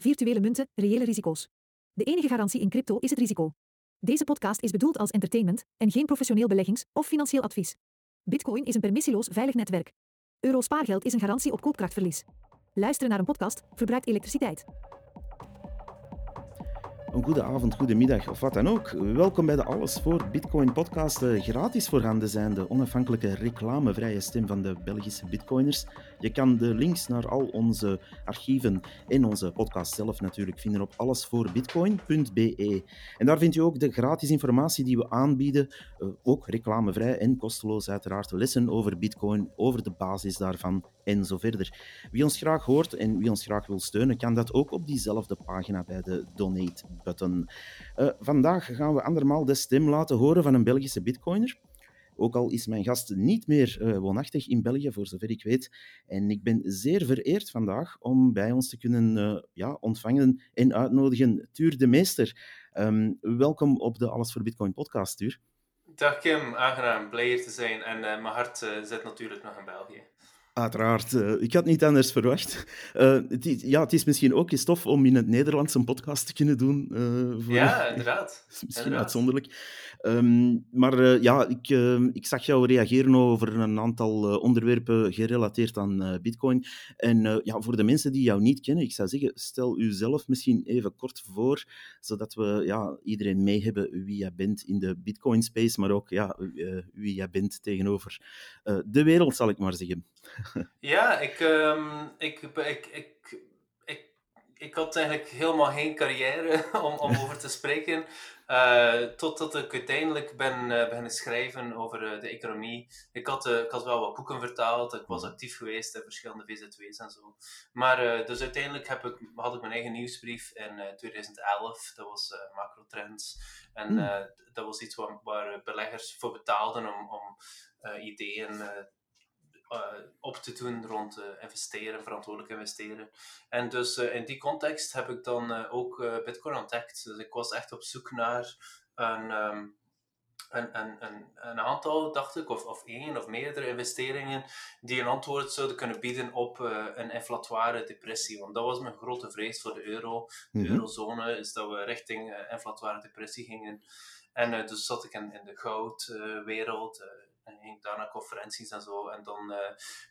Virtuele munten, reële risico's. De enige garantie in crypto is het risico. Deze podcast is bedoeld als entertainment en geen professioneel beleggings- of financieel advies. Bitcoin is een permissieloos veilig netwerk. Euro spaargeld is een garantie op koopkrachtverlies. Luisteren naar een podcast verbruikt elektriciteit. Een goede avond, goede middag of wat dan ook. Welkom bij de Alles voor Bitcoin podcast, de gratis voorhanden zijnde onafhankelijke reclamevrije stem van de Belgische Bitcoiners. Je kan de links naar al onze archieven en onze podcast zelf natuurlijk vinden op allesvoorbitcoin.be. En daar vind je ook de gratis informatie die we aanbieden, eh, ook reclamevrij en kosteloos uiteraard, lessen over Bitcoin, over de basis daarvan zo verder. Wie ons graag hoort en wie ons graag wil steunen, kan dat ook op diezelfde pagina bij de donate-button. Uh, vandaag gaan we andermaal de stem laten horen van een Belgische bitcoiner. Ook al is mijn gast niet meer uh, woonachtig in België, voor zover ik weet. En ik ben zeer vereerd vandaag om bij ons te kunnen uh, ja, ontvangen en uitnodigen Tuur de Meester. Um, welkom op de Alles voor Bitcoin podcast, Tuur. Dag Kim, aangenaam, blij te zijn. En mijn hart zit natuurlijk nog in België. Uiteraard. Uh, ik had niet anders verwacht. Uh, het, is, ja, het is misschien ook eens tof om in het Nederlands een podcast te kunnen doen. Uh, voor... Ja, inderdaad. misschien inderdaad. uitzonderlijk. Um, maar ja, ik, ik zag jou reageren over een aantal onderwerpen gerelateerd aan Bitcoin. En ja, voor de mensen die jou niet kennen, ik zou zeggen, stel uzelf misschien even kort voor, zodat we ja, iedereen mee hebben wie jij bent in de Bitcoin-space, maar ook ja, wie jij bent tegenover de wereld, zal ik maar zeggen. Ja, ik, um, ik, ik, ik, ik, ik had eigenlijk helemaal geen carrière om, om over te spreken. Uh, totdat ik uiteindelijk ben uh, beginnen schrijven over uh, de economie. Ik had, ik had wel wat boeken vertaald, ik was actief geweest in verschillende VZW's en zo. Maar dus uiteindelijk heb ik, had ik mijn eigen nieuwsbrief in 2011, dat was Macrotrends. En hmm. dat was iets waar, waar, beleggers voor betaalden om, om ideeën op te doen rond uh, investeren, verantwoordelijk investeren. En dus uh, in die context heb ik dan ook Bitcoin ontdekt. Dus ik was echt op zoek naar een, um, een, een, een, een, aantal, dacht ik, of, of één of meerdere investeringen die een antwoord zouden kunnen bieden op een inflatoire depressie. Want dat was mijn grote vrees voor de euro, de mm -hmm. eurozone, is dat we richting inflatoire depressie gingen. En dus zat ik in, in de goudwereld en ging naar conferenties en zo. En dan uh,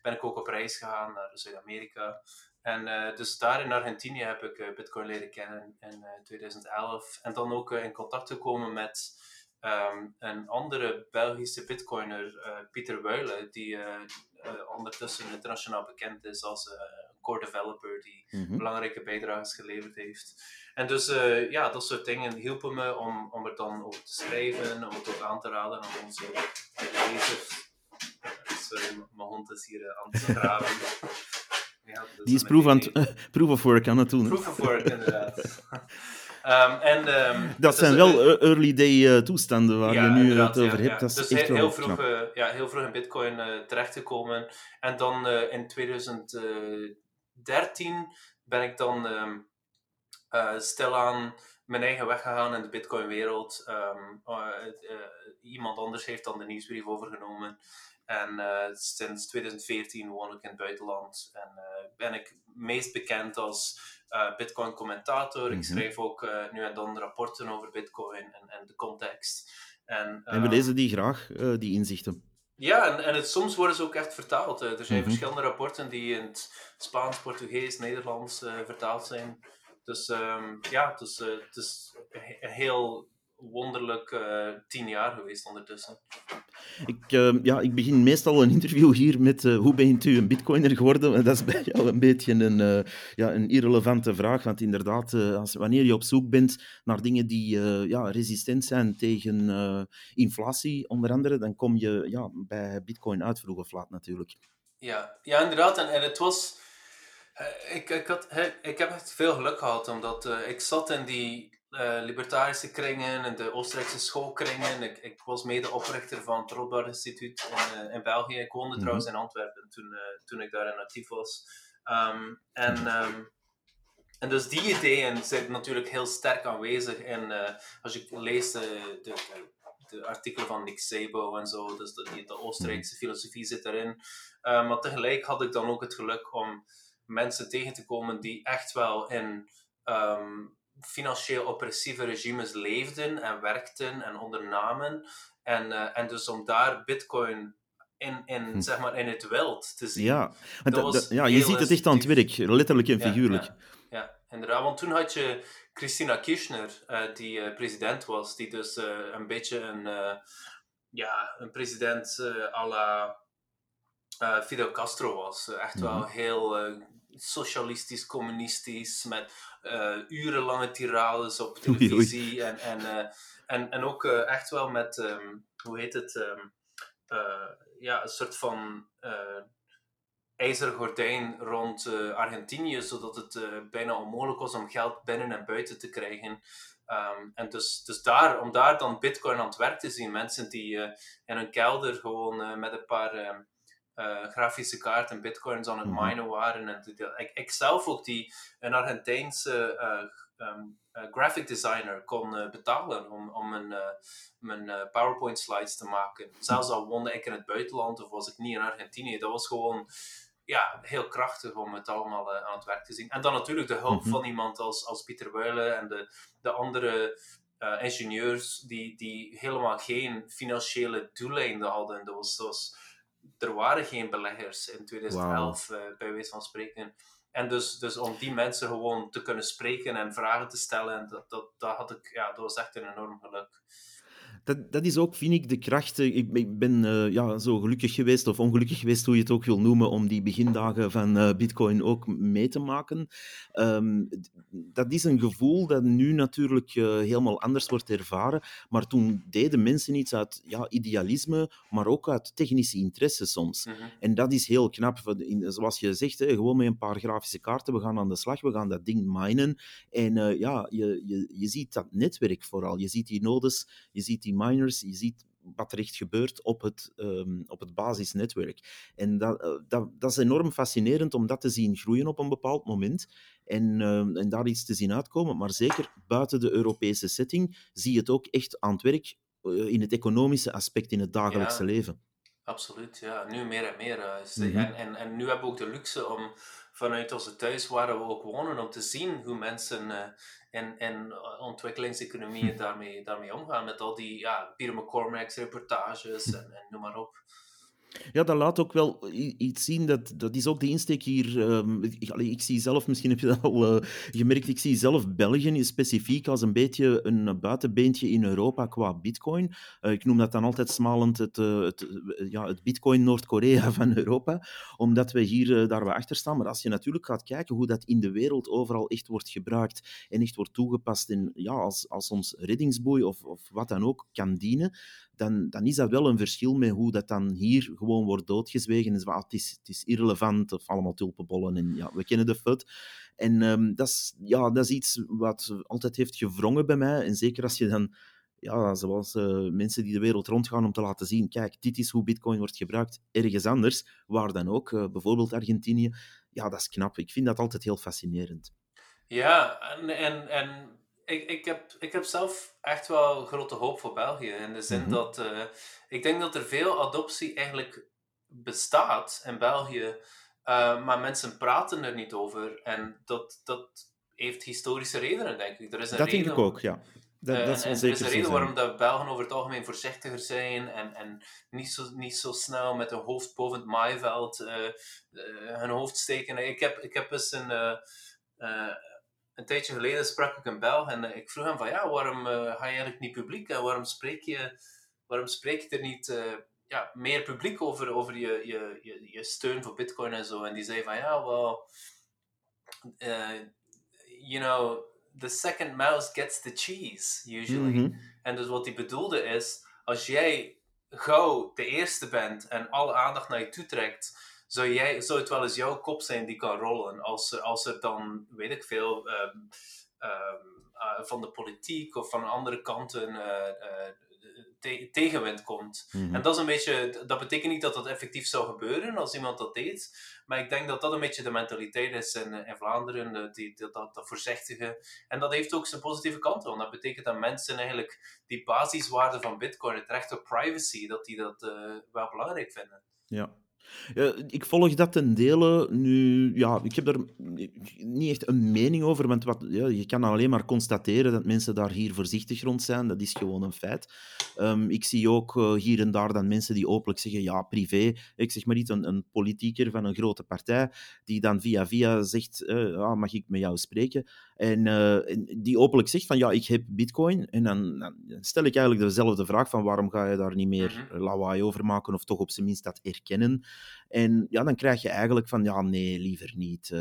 ben ik ook op reis gegaan naar Zuid-Amerika. En uh, dus daar in Argentinië heb ik uh, Bitcoin leren kennen in 2011. En dan ook in contact gekomen met um, een andere Belgische Bitcoiner, Pieter Wuilen, die ondertussen internationaal bekend is als core developer die mhm. belangrijke bijdrages geleverd heeft. En dus eh, ja, dat soort dingen hielpen me om, om er dan over te schrijven, om het ook aan te raden aan onze lezers. Sorry, mijn hond is hier eh, aan het graven. Die is proof, aan uh, proof of work aan het doen. Proof of work, inderdaad. Ehm, en, ehm, dat dus, zijn wel e- early day toestanden waar je nu het over hebt. Dat is dus heel, vroeg, ja, heel vroeg in Bitcoin terechtgekomen. En dan in 2010 13 ben ik dan um, uh, stilaan mijn eigen weg gegaan in de Bitcoin-wereld. Ehm, eh, eh, iemand anders heeft dan de nieuwsbrief overgenomen. En sinds 2014 woon ik in het buitenland en ben ik meest bekend als Bitcoin-commentator. Ik mhm. schrijf ook nu en dan rapporten over Bitcoin en, en de context. En, en we ehm, lezen die graag, die inzichten. Ja, en, en het, soms worden ze ook echt vertaald. er zijn mm -hmm. verschillende rapporten die in het Spaans, Portugees, Nederlands vertaald zijn. Dus um, ja, het is, het is een heel wonderlijk uh, tien jaar geweest ondertussen. Ik, uh, ja, ik begin meestal een interview hier met uh, hoe bent u een bitcoiner geworden? En dat is bij jou een beetje een, ja, een irrelevante vraag, want inderdaad, als, wanneer je op zoek bent naar dingen die ja, resistent zijn tegen inflatie, onder andere, dan kom je ja, bij bitcoin uit, vroeg of laat natuurlijk. Ja, ja inderdaad. En, en het was... Ik, ik, had, ik heb echt veel geluk gehad, omdat ik zat in die uh, libertarische kringen en de Oostenrijkse schoolkringen. Ik, ik was medeoprichter van het Rothbard Instituut in, uh, in België. Ik woonde mm -hmm. trouwens in Antwerpen toen, uh, toen ik daarin actief was. Um, en, um, en dus die ideeën zijn natuurlijk heel sterk aanwezig. En als je leest de, de, de, artikelen van Nick Szabo en zo, dus de, de Oostenrijkse filosofie zit erin. maar tegelijk had ik dan ook het geluk om mensen tegen te komen die echt wel in ehm, financieel oppressieve regimes leefden en werkten en ondernamen. En, uh, en dus om daar Bitcoin in, in, hm. zeg maar, in het wild te zien. Ja, ja je ziet het echt aan het werk, letterlijk en figuurlijk. Ja, ja, inderdaad. Want toen had je Christina Kirchner, uh, die uh, president was, die dus een beetje een, ja, een president à la Fidel Castro was. echt wel mhm. heel socialistisch, communistisch, met urenlange tirades op televisie. En, en, en, en ook echt wel met, um, hoe heet het, um, ja, een soort van uh, ijzeren gordijn rond uh, Argentinië, zodat het uh, bijna onmogelijk was om geld binnen en buiten te krijgen. Um, en dus, dus daar, om daar dan Bitcoin aan het werk te zien, mensen die in hun kelder gewoon met een paar ehm, grafische kaarten Bitcoins aan het mhm. minen waren. En ik, ik zelf ook, die een Argentijnse um, graphic designer kon betalen om, om mijn, mijn PowerPoint slides te maken. Zelfs al woonde ik in het buitenland of was ik niet in Argentinië. Dat was gewoon ja, heel krachtig om het allemaal aan het werk te zien. En dan natuurlijk de hulp mhm. van iemand als, als Pieter Wuilen en de, de andere ingenieurs die, die helemaal geen financiële doeleinden hadden. Dat was, dat was, er waren geen beleggers in 2011, bij wijze van spreken. En dus, dus om die mensen gewoon te kunnen spreken en vragen te stellen, dat, dat, dat, had ik, ja, dat was echt een enorm geluk dat, dat is ook, vind ik, de kracht. Ik, ik ben uh, ja, zo gelukkig geweest, of ongelukkig geweest, hoe je het ook wil noemen, om die begindagen van uh, Bitcoin ook mee te maken. Um, dat is een gevoel dat nu natuurlijk uh, helemaal anders wordt ervaren. Maar toen deden mensen iets uit ja, idealisme, maar ook uit technische interesse soms. Mm -hmm. En dat is heel knap. Zoals je zegt, hè, gewoon met een paar grafische kaarten, we gaan aan de slag, we gaan dat ding minen. En ja, je, je, je ziet dat netwerk vooral. Je ziet die nodes, je ziet die miners, je ziet wat er echt gebeurt op het, um, op het basisnetwerk. En dat, uh, dat, dat is enorm fascinerend om dat te zien groeien op een bepaald moment en, uh, en daar iets te zien uitkomen. Maar zeker buiten de Europese setting zie je het ook echt aan het werk uh, in het economische aspect in het dagelijkse ja, leven. Absoluut, ja. Nu meer en meer. Mm -hmm. en, en, en nu hebben we ook de luxe om vanuit onze thuis waar we ook wonen, om te zien hoe mensen en, en eh, ontwikkelingseconomieën hm. daarmee, daarmee omgaan. Met al die ja, Peter McCormack's reportages en, en noem maar op. Ja, dat laat ook wel iets zien. Dat, dat is ook de insteek hier. Um, ik, ik, zie zelf, misschien heb je dat al uh, gemerkt, ik zie zelf België specifiek als een beetje een buitenbeentje in Europa qua bitcoin. Uh, ik noem dat dan altijd smalend het, uh, het, ja, het bitcoin Noord-Korea van Europa, omdat we hier daar wel achter staan. Maar als je natuurlijk gaat kijken hoe dat in de wereld overal echt wordt gebruikt en echt wordt toegepast in, ja, als, als ons reddingsboei of, of wat dan ook kan dienen, dan, dan is dat wel een verschil met hoe dat dan hier gewoon wordt doodgezwegen. Dus, het, is, het is irrelevant, of allemaal tulpenbollen, en ja, we kennen de fut. En um, dat, is, ja, dat is iets wat altijd heeft gevrongen bij mij. En zeker als je dan, ja, zoals uh, mensen die de wereld rondgaan om te laten zien, kijk, dit is hoe bitcoin wordt gebruikt, ergens anders, waar dan ook, uh, bijvoorbeeld Argentinië. Ja, dat is knap. Ik vind dat altijd heel fascinerend. Ja, en, en, en ik, ik, heb, ik heb zelf echt wel grote hoop voor België. In de zin mm -hmm. dat uh, ik denk dat er veel adoptie eigenlijk bestaat in België, uh, maar mensen praten er niet over. En dat, dat heeft historische redenen, denk ik. Er is een dat reden, denk ik ook, ja. Dat, uh, dat is, en, er is een reden waarom dat Belgen over het algemeen voorzichtiger zijn en, en niet, zo, niet zo snel met hun hoofd boven het maaiveld hun hoofd steken. Ik heb, ik heb eens een een tijdje geleden sprak ik een Belg en eh, ik vroeg hem van ja, waarom uh, ga je eigenlijk niet publiek en waarom spreek je, waarom spreek je er niet uh, ja, meer publiek over, over je, je, je, je, steun voor bitcoin en zo. En die zei van ja, well, uh, you know, the second mouse gets the cheese, usually. Mm -hmm. En dus wat hij bedoelde is, als jij gauw de eerste bent en alle aandacht naar je toe trekt, zou, jij, zou het wel eens jouw kop zijn die kan rollen als, als er dan, weet ik veel, um, um, uh, van de politiek of van andere kanten uh, te tegenwind komt. Mm -hmm. En dat is een beetje, dat betekent niet dat dat effectief zou gebeuren als iemand dat deed, maar ik denk dat dat een beetje de mentaliteit is in, in Vlaanderen, die, dat, dat, dat voorzichtige. En dat heeft ook zijn positieve kanten, want dat betekent dat mensen eigenlijk die basiswaarde van Bitcoin, het recht op privacy, dat die dat wel belangrijk vinden. Ja, ik volg dat ten dele. Nu, ja, ik heb er niet echt een mening over, want wat, ja, je kan alleen maar constateren dat mensen daar hier voorzichtig rond zijn. Dat is gewoon een feit. Ehm, ik zie ook uh, hier en daar dan mensen die openlijk zeggen, ja, privé. Ik zeg maar niet een, een politieker van een grote partij, die dan via via zegt, uh, mag ik met jou spreken? En, uh, die openlijk zegt van, ja, ik heb bitcoin. En dan, dan, stel ik eigenlijk dezelfde vraag van, waarom ga je daar niet meer mhm. lawaai over maken, of toch op zijn minst dat erkennen? En ja, dan krijg je eigenlijk van, ja, nee, liever niet. Uh,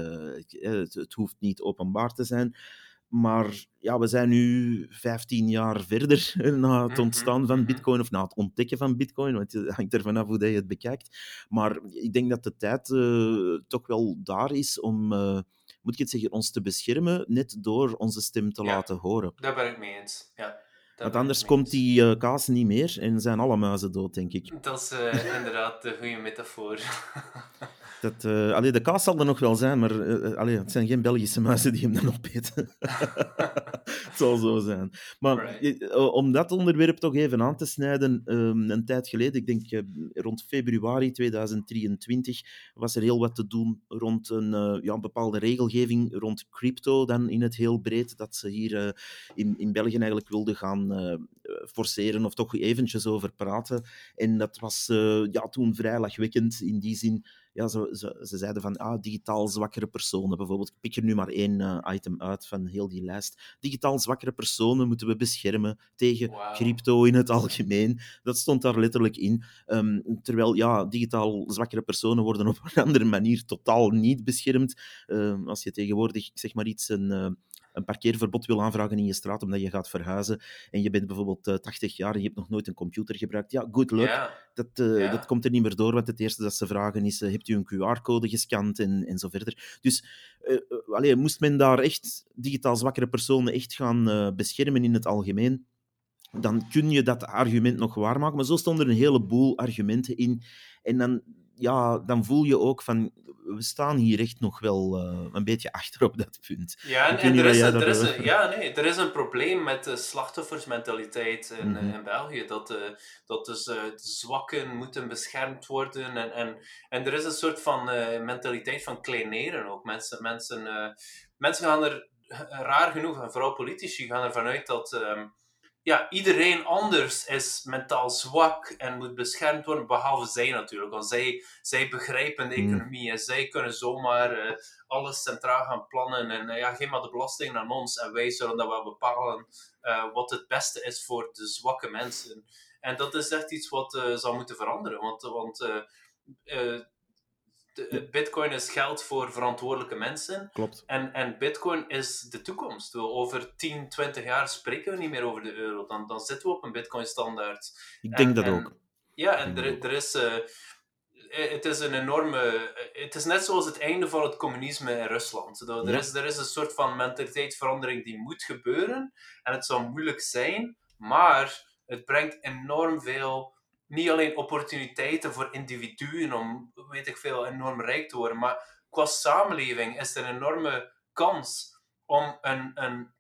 het, het, hoeft niet openbaar te zijn. Maar ja, we zijn nu 15 jaar verder na het mhm, ontstaan van mhm. Bitcoin, of na het ontdekken van Bitcoin, want het hangt er vanaf hoe je het bekijkt. Maar ik denk dat de tijd uh, toch wel daar is om, uh, moet ik het zeggen, ons te beschermen, net door onze stem te ja, laten horen. Daar ben ik mee eens. Ja. Want anders komt die uh, kaas niet meer en zijn alle muizen dood, denk ik. Dat is uh, inderdaad de goede metafoor. Dat, uh, allee, de kaas zal er nog wel zijn, maar uh, allee, het zijn geen Belgische muizen die hem dan opeten. het zal zo zijn. Maar right. om dat onderwerp toch even aan te snijden, um, een tijd geleden, ik denk uh, rond februari 2023, was er heel wat te doen rond een ja, bepaalde regelgeving rond crypto, dan in het heel breed, dat ze hier in, in België eigenlijk wilden gaan forceren of toch eventjes over praten. En dat was ja, toen vrij lachwekkend in die zin ja, ze, ze, ze, zeiden van ah, digitaal zwakkere personen. Bijvoorbeeld, ik pik er nu maar één uh, item uit van heel die lijst. Digitaal zwakkere personen moeten we beschermen tegen wow. crypto in het algemeen. Dat stond daar letterlijk in. Um, terwijl, ja, digitaal zwakkere personen worden op een andere manier totaal niet beschermd. Um, als je tegenwoordig, zeg maar iets, een... Een parkeerverbod wil aanvragen in je straat omdat je gaat verhuizen en je bent bijvoorbeeld uh, eh, 80 jaar en je hebt nog nooit een computer gebruikt, ja, good luck. Ja. Dat, uh, ja. dat komt er niet meer door, want het eerste dat ze vragen is, uh, hebt u een QR-code gescand en, en zo verder. Dus allee, moest men daar echt digitaal zwakkere personen echt gaan beschermen in het algemeen, dan kun je dat argument nog waarmaken. Maar zo stonden er een heleboel argumenten in. En dan, ja, dan voel je ook van, we staan hier echt nog wel uh, een beetje achter op dat punt. Ja, en, en er, is, er is een, ja, nee, er is een probleem met de slachtoffersmentaliteit in, mm -hmm. in België. Dat, uh, dat dus uh, de zwakken moeten beschermd worden. En, en, en er is een soort van mentaliteit van kleineren ook. Mensen, mensen, mensen gaan er, raar genoeg, en vooral politici, gaan ervan uit dat... Um, ja, iedereen anders is mentaal zwak en moet beschermd worden, behalve zij natuurlijk. Want zij, zij begrijpen de hmm. economie en zij kunnen zomaar uh, alles centraal gaan plannen. En uh, ja, geef maar de belasting aan ons en wij zullen dat wel bepalen uh, wat het beste is voor de zwakke mensen. En dat is echt iets wat zou moeten veranderen. Want, want Bitcoin is geld voor verantwoordelijke mensen. Klopt. En, en Bitcoin is de toekomst. Over 10, 20 jaar spreken we niet meer over de euro. Dan, dan zitten we op een Bitcoin-standaard. Ik denk dat ook. Ja, en er, er is. Uh, het is een enorme. Het is net zoals het einde van het communisme in Rusland. Er, is, er is een soort van mentaliteitsverandering die moet gebeuren. En het zal moeilijk zijn, maar het brengt enorm veel niet alleen opportuniteiten voor individuen om, weet ik veel, enorm rijk te worden, maar qua samenleving is er een enorme kans om een, een,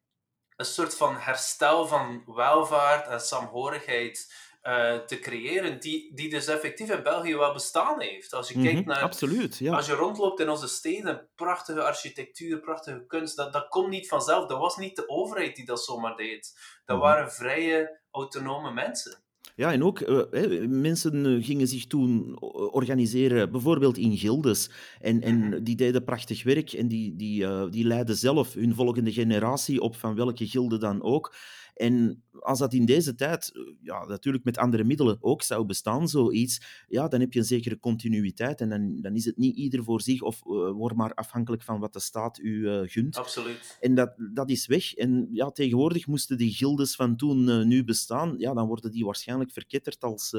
een soort van herstel van welvaart en saamhorigheid uh, te creëren, die, die dus effectief in België wel bestaan heeft. Als je mm -hmm, kijkt naar... Absoluut, ja. Als je rondloopt in onze steden, prachtige architectuur, prachtige kunst, dat, dat komt niet vanzelf. Dat was niet de overheid die dat zomaar deed. Dat mm -hmm. waren vrije, autonome mensen. Ja, en ook uh, mensen eh, gingen zich toen organiseren, bijvoorbeeld in gildes. En, en die deden prachtig werk en die, die, uh, die leidden zelf hun volgende generatie op, van welke gilde dan ook. En als dat in deze tijd, eh, ja, natuurlijk met andere middelen ook zou bestaan, zoiets, ja, dan heb je een zekere continuïteit en dan, dan is het niet ieder voor zich of uh, word maar afhankelijk van wat de staat u uh, gunt. Absoluut. En dat, dat is weg. En ja, tegenwoordig moesten die gildes van toen uh, nu bestaan, ja, dan worden die waarschijnlijk verketterd als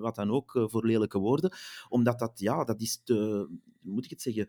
wat dan ook voor lelijke woorden, omdat dat, ja, dat is te, moet ik het zeggen,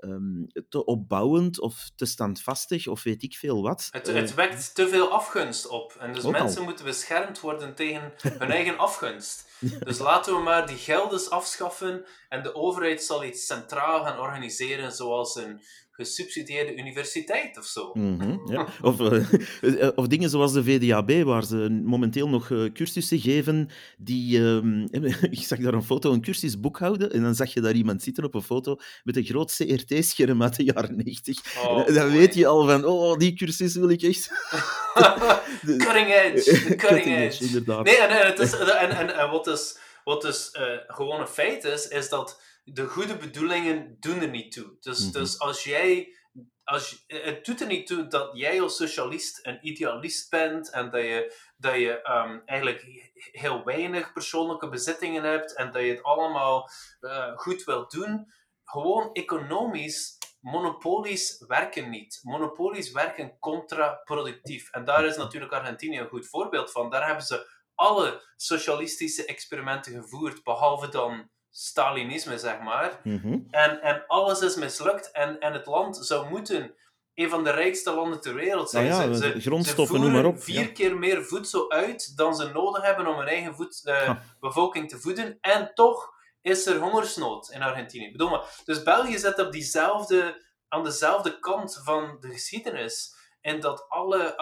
um, te opbouwend of te standvastig of weet ik veel wat. Het, het wekt te veel afgunst op. En dus mensen mensen moeten beschermd worden tegen hun eigen afgunst. Dus laten we maar die geldes afschaffen en de overheid zal iets centraal gaan organiseren, zoals een gesubsidieerde universiteit of zo. Mhm, ja. of, uh, of dingen zoals de VDAB, waar ze momenteel nog uh, cursussen geven. Die, uh, ik zag daar een foto, een cursus boekhouden. En dan zag je daar iemand zitten op een foto met een groot CRT-scherm uit de jaren 90. Oh, dan weet je al van, oh, die cursus wil ik echt. cutting edge, cutting, edge. inderdaad. Nee, en, het is, en, en, en wat dus, wat dus gewoon een feit is, is dat de goede bedoelingen doen er niet toe. Dus, mhm. dus als jij. Als, het doet er niet toe dat jij als socialist een idealist bent en dat je, dat je um, eigenlijk heel weinig persoonlijke bezittingen hebt en dat je het allemaal uh, goed wilt doen. Gewoon economisch, monopolies werken niet. Monopolies werken contraproductief. En daar is natuurlijk Argentinië een goed voorbeeld van. Daar hebben ze alle socialistische experimenten gevoerd, behalve dan Stalinisme, zeg maar. Mhm. en, en alles is mislukt en, en het land zou moeten een van de rijkste landen ter wereld zijn. Nou ja, ze, grondstoffen, noem maar op. vier keer meer voedsel uit dan ze nodig hebben om hun eigen voed, uh, bevolking te voeden. En toch is er hongersnood in Argentinië. Bedoel maar. Dus België zit op diezelfde, aan dezelfde kant van de geschiedenis. En dat alle,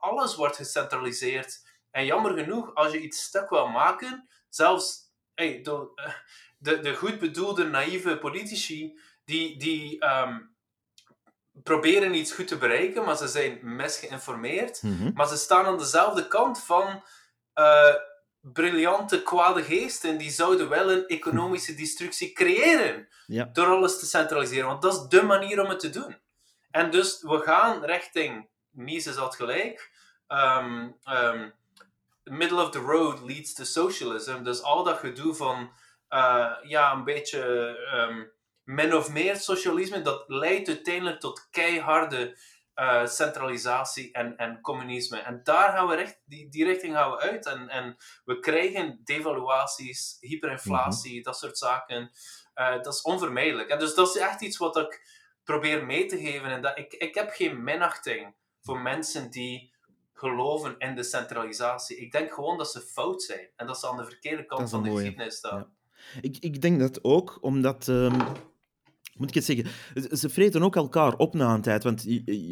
alles wordt gecentraliseerd. En jammer genoeg, als je iets stuk wil maken, zelfs hey, door, uh, de, de goed bedoelde, naïeve politici, die, die um, proberen iets goed te bereiken, maar ze zijn misgeïnformeerd. Mm Maar ze staan aan dezelfde kant van uh, briljante, kwade geesten. Die zouden wel een economische destructie creëren. Ja. Door alles te centraliseren. Want dat is de manier om het te doen. En dus we gaan richting, Mises had gelijk, um, um, middle of the road leads to socialism. Dus al dat gedoe van uh, ja, een beetje um, min of meer socialisme, dat leidt uiteindelijk tot keiharde uh, centralisatie en, en communisme. En daar gaan we recht, die, die richting gaan we uit. En, en we krijgen devaluaties, hyperinflatie, mhm. dat soort zaken. Uh, dat is onvermijdelijk. En dus dat is echt iets wat ik probeer mee te geven. En dat, ik, ik heb geen minachting voor mensen die geloven in de centralisatie. Ik denk gewoon dat ze fout zijn en dat ze aan de verkeerde kant van de geschiedenis staan. Ik, ik denk dat ook omdat. Um, moet ik het zeggen? Ze vreten ook elkaar op na een tijd. Want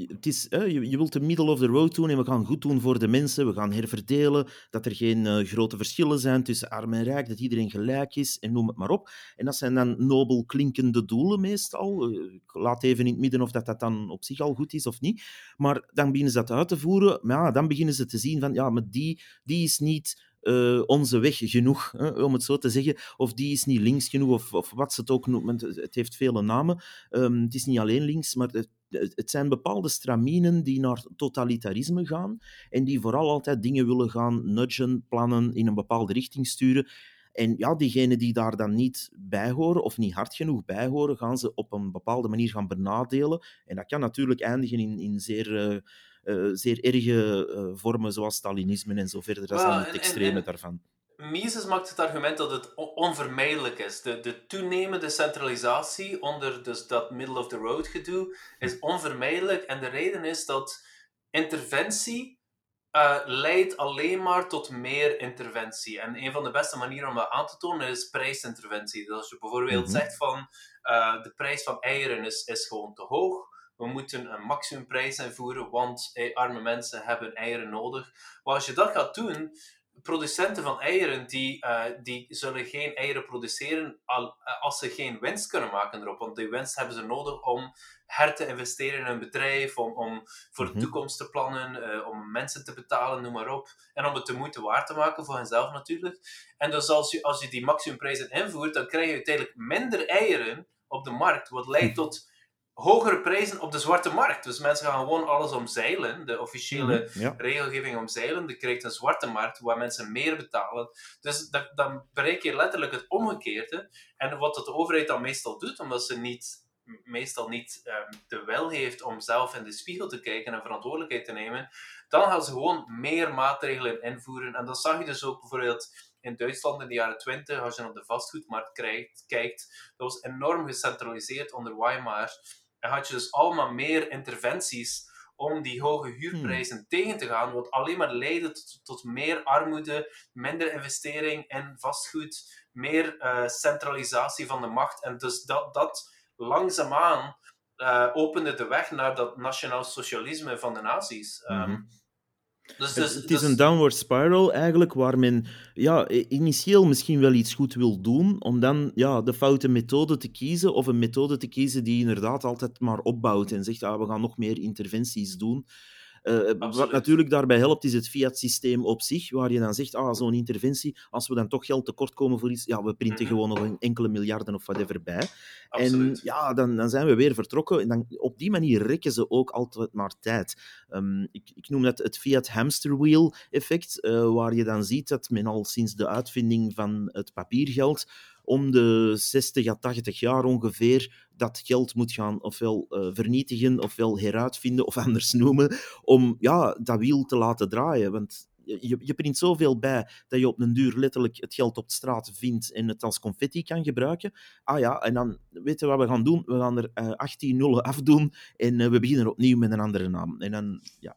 het is, je, wilt de middle of the road doen en we gaan goed doen voor de mensen. We gaan herverdelen. Dat er geen uh, grote verschillen zijn tussen arm en rijk. Dat iedereen gelijk is en noem het maar op. En dat zijn dan nobel klinkende doelen meestal. Eh, ik laat even in het midden of dat, dat dan op zich al goed is of niet. Maar dan beginnen ze dat uit te voeren. Maar ja, dan beginnen ze te zien van ja, maar die, die is niet uh, onze weg genoeg, hè, om het zo te zeggen. Of die is niet links genoeg, of, of wat ze het ook noemen. Het heeft vele namen. Um, het is niet alleen links, maar het, het zijn bepaalde straminen die naar totalitarisme gaan en die vooral altijd dingen willen gaan nudgen, plannen, in een bepaalde richting sturen. En ja, diegenen die daar dan niet bij horen of niet hard genoeg bij horen, gaan ze op een bepaalde manier gaan benadelen. En dat kan natuurlijk eindigen in, in zeer... Uh, uh, zeer erge uh, vormen zoals Stalinisme en zo verder. Dat is dan het extreme daarvan. Mises maakt het argument dat het onvermijdelijk is. De, de toenemende centralisatie onder dus dat middle-of-the-road gedoe is onvermijdelijk. En de reden is dat interventie uh, leidt alleen maar tot meer interventie. En een van de beste manieren om dat aan te tonen is prijsinterventie. Dus als je bijvoorbeeld mhm. zegt van uh, de prijs van eieren is, is gewoon te hoog, we moeten een maximumprijs invoeren, want eh, arme mensen hebben eieren nodig. Maar als je dat gaat doen, producenten van eieren die, uh, die zullen geen eieren produceren al, uh, als ze geen winst kunnen maken erop. Want die winst hebben ze nodig om her te investeren in een bedrijf, om, om voor de mhm. toekomst te plannen, uh, om mensen te betalen, noem maar op. En om het te moeten waard te maken voor henzelf natuurlijk. En dus als je, als je die maximumprijzen invoert, dan krijg je uiteindelijk minder eieren op de markt, wat leidt tot hogere prijzen op de zwarte markt. Dus mensen gaan gewoon alles omzeilen. De officiële mm regelgeving omzeilen. Je krijgt een zwarte markt waar mensen meer betalen. Dus dat, dan bereik je letterlijk het omgekeerde. En wat de overheid dan meestal doet, omdat ze niet, meestal niet um, de wil heeft om zelf in de spiegel te kijken en verantwoordelijkheid te nemen, dan gaan ze gewoon meer maatregelen invoeren. En dat zag je dus ook bijvoorbeeld in Duitsland in de jaren 20, als je naar de vastgoedmarkt kijkt dat was enorm gecentraliseerd onder Weimar. En had je dus allemaal meer interventies om die hoge huurprijzen hmm. tegen te gaan, wat alleen maar leidde tot, tot, meer armoede, minder investering in vastgoed, meer uh, centralisatie van de macht. En dus dat, dat langzaamaan opende de weg naar dat nationaal socialisme van de nazi's. Ehm, Mhm. Dus, Het, dus, het is dus- een downward spiral eigenlijk, waar men ja, initieel misschien wel iets goed wil doen, om dan ja, de foute methode te kiezen, of een methode te kiezen die inderdaad altijd maar opbouwt en zegt, ah, we gaan nog meer interventies doen. Eh, wat natuurlijk daarbij helpt, is het fiat-systeem op zich, waar je dan zegt, ah, zo'n interventie, als we dan toch geld tekort komen voor iets, ja, we printen Mhm. gewoon nog een enkele miljarden of whatever bij. En ja, dan, dan zijn we weer vertrokken. En dan, op die manier rekken ze ook altijd maar tijd. Ehm, ik, ik noem dat het Fiat hamster wheel effect, eh, waar je dan ziet dat men al sinds de uitvinding van het papiergeld om de 60 à 80 jaar ongeveer dat geld moet gaan ofwel eh, vernietigen, ofwel heruitvinden of anders noemen, om ja, dat wiel te laten draaien. Want je, je print zoveel bij dat je op een duur letterlijk het geld op de straat vindt en het als confetti kan gebruiken. Ah ja, en dan weten we wat we gaan doen. We gaan er eh 18 nullen afdoen en eh, we beginnen opnieuw met een andere naam. En dan, ja,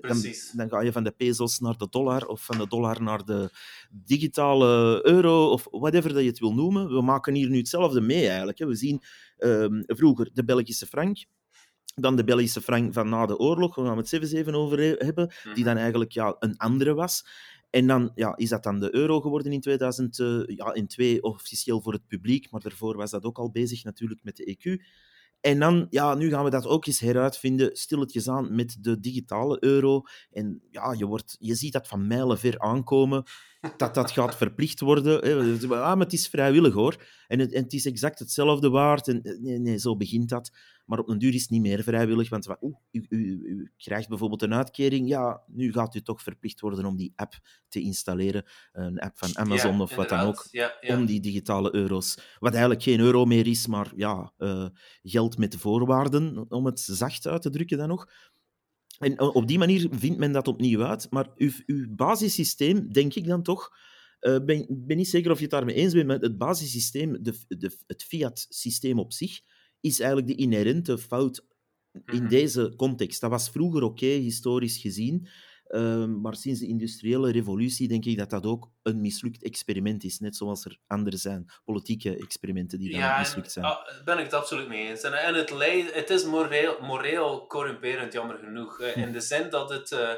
dan, dan ga je van de pesos naar de dollar of van de dollar naar de digitale euro of whatever dat je het wil noemen. We maken hier nu hetzelfde mee eigenlijk. Hè. We zien ehm, vroeger de Belgische frank, dan de Belgische frank van na de oorlog, waar gaan we het zelfs even over he- hebben, die Mhm. dan eigenlijk ja, een andere was. En dan ja, is dat dan de euro geworden in 2002, officieel voor het publiek, maar daarvoor was dat ook al bezig natuurlijk met de EQ. En dan, ja, nu gaan we dat ook eens heruitvinden, stilletjes aan met de digitale euro. En ja, je, wordt, je ziet dat van mijlen ver aankomen, dat dat gaat verplicht worden. Ah, maar het is vrijwillig hoor. En het, en het is exact hetzelfde waard. En, nee, nee, zo begint dat. Maar op een duur is het niet meer vrijwillig, want oeh, u, u, u krijgt bijvoorbeeld een uitkering. Ja, nu gaat u toch verplicht worden om die app te installeren. Een app van Amazon Ja, of wat dan ook Ja, ja. om die digitale euro's. Wat eigenlijk geen euro meer is, maar ja, eh, geld met voorwaarden, om het zacht uit te drukken dan nog. En op die manier vindt men dat opnieuw uit. Maar uw, uw basissysteem, denk ik dan toch, eh, ben, ben niet zeker of je het daarmee eens bent, maar het basissysteem, de, de, het fiat-systeem op zich, is eigenlijk de inherente fout in Mhm. deze context. Dat was vroeger oké, historisch gezien. Ehm, maar sinds de industriële revolutie denk ik dat dat ook een mislukt experiment is. Net zoals er andere zijn, politieke experimenten die dan Ja, en, mislukt zijn. ah, ben ik het absoluut mee eens. En, en het, is moreel, moreel corrumperend, jammer genoeg. eh, in de zin dat het, eh,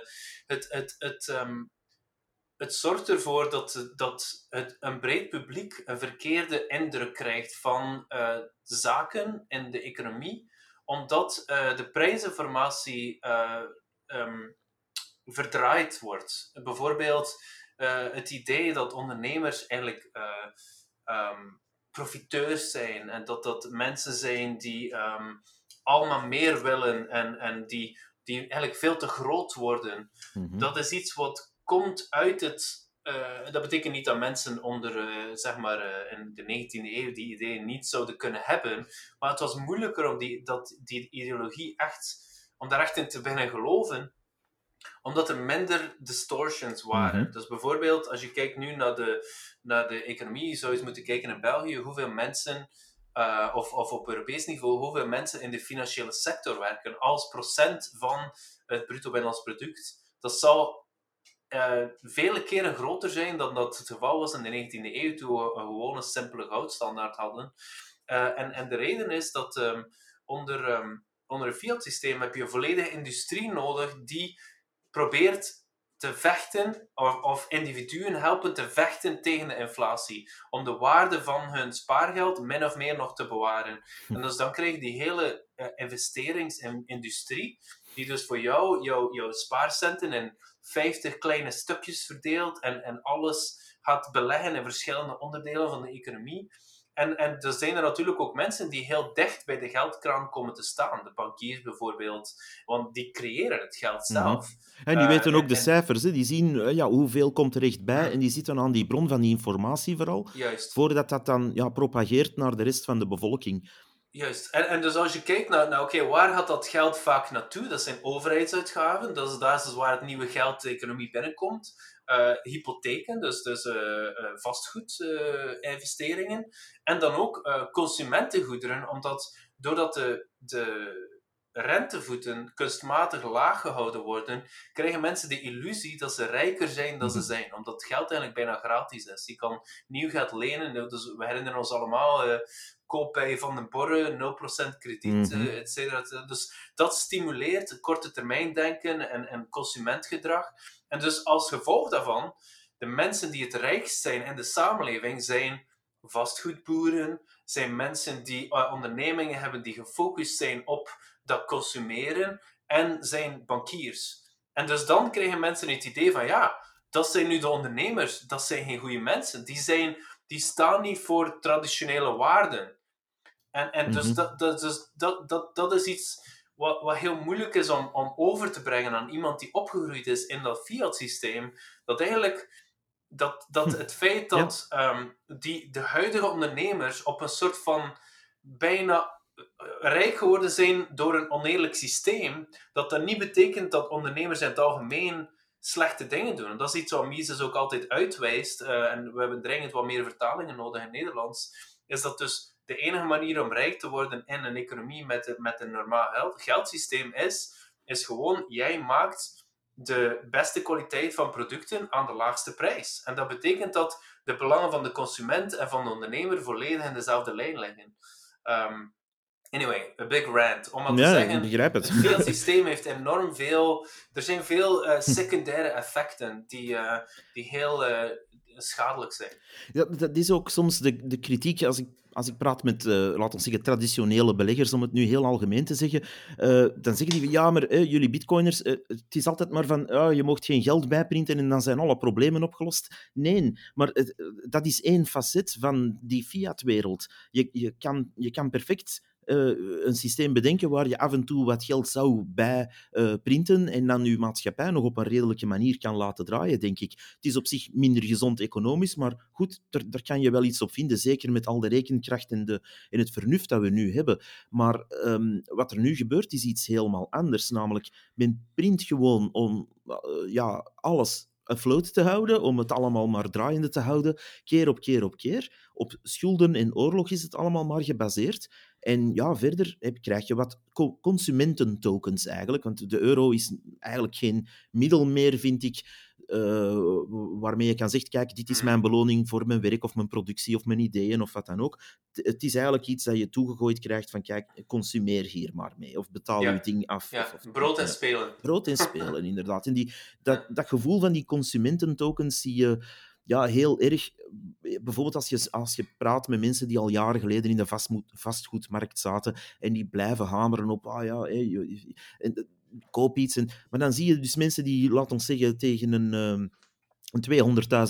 het, het, het, ehm, het zorgt ervoor dat, dat het, een breed publiek een verkeerde indruk krijgt van eh, zaken en de economie, omdat eh, de prijsinformatie eh, ehm, verdraaid wordt. Bijvoorbeeld het idee dat ondernemers eigenlijk eh, ehm, profiteurs zijn en dat dat mensen zijn die ehm, allemaal meer willen en, en die, die eigenlijk veel te groot worden. Mhm. Dat is iets wat komt uit het. eh, dat betekent niet dat mensen onder, eh, zeg maar, eh, in de 19e eeuw die ideeën niet zouden kunnen hebben. Maar het was moeilijker om die, dat, die ideologie echt, om daar echt in te beginnen geloven omdat er minder distortions waren. Mhm. Dus bijvoorbeeld, als je kijkt nu naar de, naar de economie, je zou eens moeten kijken in België, hoeveel mensen, of, of op Europees niveau, hoeveel mensen in de financiële sector werken als procent van het bruto binnenlands product. Dat zou eh, vele keren groter zijn dan dat het geval was in de 19e eeuw, toen we een gewone simpele goudstandaard hadden. Eh, en, en de reden is dat ehm, onder, ehm, onder een fiat-systeem heb je een volledige industrie nodig die probeert te vechten, of, of individuen helpen te vechten tegen de inflatie, om de waarde van hun spaargeld min of meer nog te bewaren. En dus dan krijg je die hele eh, investeringsindustrie, die dus voor jou, jou jouw spaarcenten in 50 kleine stukjes verdeelt en, en alles gaat beleggen in verschillende onderdelen van de economie. En, en er zijn er natuurlijk ook mensen die heel dicht bij de geldkraan komen te staan. De bankiers bijvoorbeeld. Want die creëren het geld zelf. En die Eh, weten ook en- de cijfers, hè. die zien eh, ja, hoeveel komt er echt bij en die zitten aan die bron van die informatie vooral, Juist. voordat dat dan ja, propageert naar de rest van de bevolking. Juist. En, en dus als je kijkt naar, naar oké, waar gaat dat geld vaak naartoe? Dat zijn overheidsuitgaven. Dat is, dat is dus waar het nieuwe geld de economie binnenkomt. Eh, hypotheken, dus, dus eh, vastgoedinvesteringen. en dan ook consumentengoederen, omdat doordat de, de, rentevoeten kunstmatig laag gehouden worden, krijgen mensen de illusie dat ze rijker zijn dan ze Mhm. zijn. Omdat geld eigenlijk bijna gratis is. Je kan nieuw geld lenen. Dus we herinneren ons allemaal eh koop bij Van den Borre, 0% krediet, et cetera, et cetera. Dus dat stimuleert korte termijn denken en, en consumentgedrag. En dus als gevolg daarvan, de mensen die het rijkst zijn in de samenleving zijn vastgoedboeren, zijn mensen die eh, ondernemingen hebben die gefocust zijn op dat consumeren en zijn bankiers. En dus dan krijgen mensen het idee van ja, dat zijn nu de ondernemers, dat zijn geen goede mensen. Die, zijn, die staan niet voor traditionele waarden. En, en dus, Mhm. dat, dat, dus dat, dat, dat is iets wat, wat heel moeilijk is om, om over te brengen aan iemand die opgegroeid is in dat fiat-systeem. Dat eigenlijk dat, dat het feit dat ehm, die, de huidige ondernemers op een soort van bijna rijk geworden zijn door een oneerlijk systeem, dat dat niet betekent dat ondernemers in het algemeen slechte dingen doen. En dat is iets wat Mises ook altijd uitwijst, eh, en we hebben dringend wat meer vertalingen nodig in Nederlands, is dat dus de enige manier om rijk te worden in een economie met, met een normaal geld, geldsysteem is, is gewoon, jij maakt de beste kwaliteit van producten aan de laagste prijs. En dat betekent dat de belangen van de consument en van de ondernemer volledig in dezelfde lijn liggen. Ehm, anyway, a big rant. Om maar te Ja, zeggen, ik begrijp het. het fiat-systeem heeft enorm veel... Er zijn veel eh, secundaire effecten die, eh, die heel eh, schadelijk zijn. Ja, dat is ook soms de, de kritiek als ik, als ik praat met, eh laten we zeggen, traditionele beleggers, om het nu heel algemeen te zeggen. dan zeggen die van ja, maar eh, jullie bitcoiners, het is altijd maar van ah, je mocht geen geld bijprinten en dan zijn alle problemen opgelost. Nee, maar dat is één facet van die fiat-wereld. Je, je, kan, je kan perfect eh, een systeem bedenken waar je af en toe wat geld zou bij eh, printen en dan je maatschappij nog op een redelijke manier kan laten draaien, denk ik. Het is op zich minder gezond economisch, maar goed, daar, kan je wel iets op vinden, zeker met al de rekenkracht en, de, en het vernuft dat we nu hebben. Maar ehm, wat er nu gebeurt, is iets helemaal anders. Namelijk, men print gewoon om eh, ja, alles afloat te houden, om het allemaal maar draaiende te houden, keer op keer op keer. Op schulden en oorlog is het allemaal maar gebaseerd. En ja, verder heb, krijg je wat co- consumententokens eigenlijk, want de euro is eigenlijk geen middel meer, vind ik, eh, waarmee je kan zeggen, kijk, dit is mijn beloning voor mijn werk of mijn productie of mijn ideeën of wat dan ook. T- Het is eigenlijk iets dat je toegegooid krijgt van, kijk, consumeer hier maar mee, of betaal Ja. je ding af. Ja, of, of- brood en spelen. Brood en spelen, inderdaad. En die, dat, dat gevoel van die consumententokens zie je ja, heel erg. Bijvoorbeeld als je, als je praat met mensen die al jaren geleden in de vastgoedmarkt zaten en die blijven hameren op, ah ja, hé, en, eh, koop iets. En, maar dan zie je dus mensen die, laten we zeggen, tegen een... ehm, een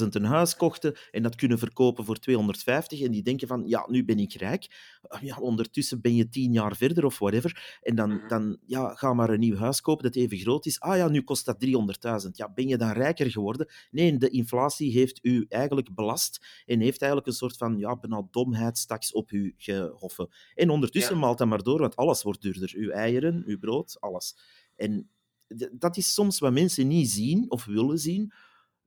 200.000 een huis kochten en dat kunnen verkopen voor 250 en die denken van, ja, nu ben ik rijk. Ja, ondertussen ben je tien jaar verder of whatever. En dan, Mhm. dan ja, ga maar een nieuw huis kopen dat even groot is. Ah ja, nu kost dat 300.000. Ja, ben je dan rijker geworden? Nee, de inflatie heeft u eigenlijk belast en heeft eigenlijk een soort van ja, bijna domheidstaks op u gehoffen. En ondertussen Ja. maalt dat maar door, want alles wordt duurder. Uw eieren, uw brood, alles. En dat is soms wat mensen niet zien of willen zien.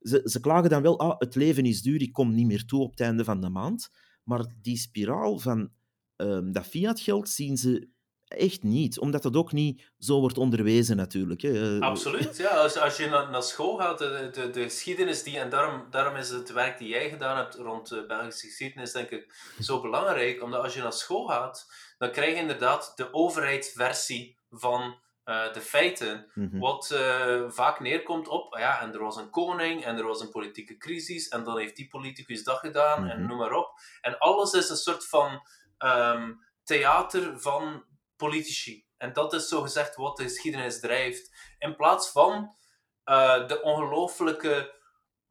Ze, ze klagen dan wel, ah, het leven is duur, ik kom niet meer toe op het einde van de maand. Maar die spiraal van ehm, dat fiatgeld zien ze echt niet, omdat dat ook niet zo wordt onderwezen natuurlijk. Hè. Eh, Absoluut, ja. Als, als je naar, naar school gaat, de, de, de geschiedenis die, en daarom, daarom is het werk die jij gedaan hebt rond de Belgische geschiedenis, denk ik, zo belangrijk. Omdat als je naar school gaat, dan krijg je inderdaad de overheidsversie van de feiten. mhm. Wat eh, vaak neerkomt op, ah ja, en er was een koning, en er was een politieke crisis, en dan heeft die politicus dat gedaan, en Mhm. noem maar op. En alles is een soort van ehm, theater van politici. En dat is zogezegd wat de geschiedenis drijft. In plaats van eh, de ongelooflijke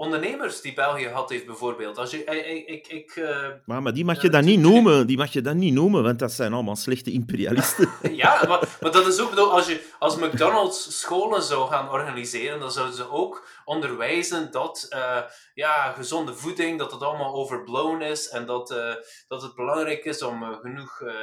ondernemers die België had heeft, bijvoorbeeld. Als je, ik, ik, ik, ik, eh, Maar, maar die mag je dan niet noemen. Die mag je dan niet noemen, want dat zijn allemaal slechte imperialisten. Ja, maar, maar dat is ook, bedoel, als, je, als McDonald's scholen zou gaan organiseren, dan zouden ze ook onderwijzen dat eh, ja, gezonde voeding, dat het allemaal overblown is en dat, eh, dat het belangrijk is om eh, genoeg eh,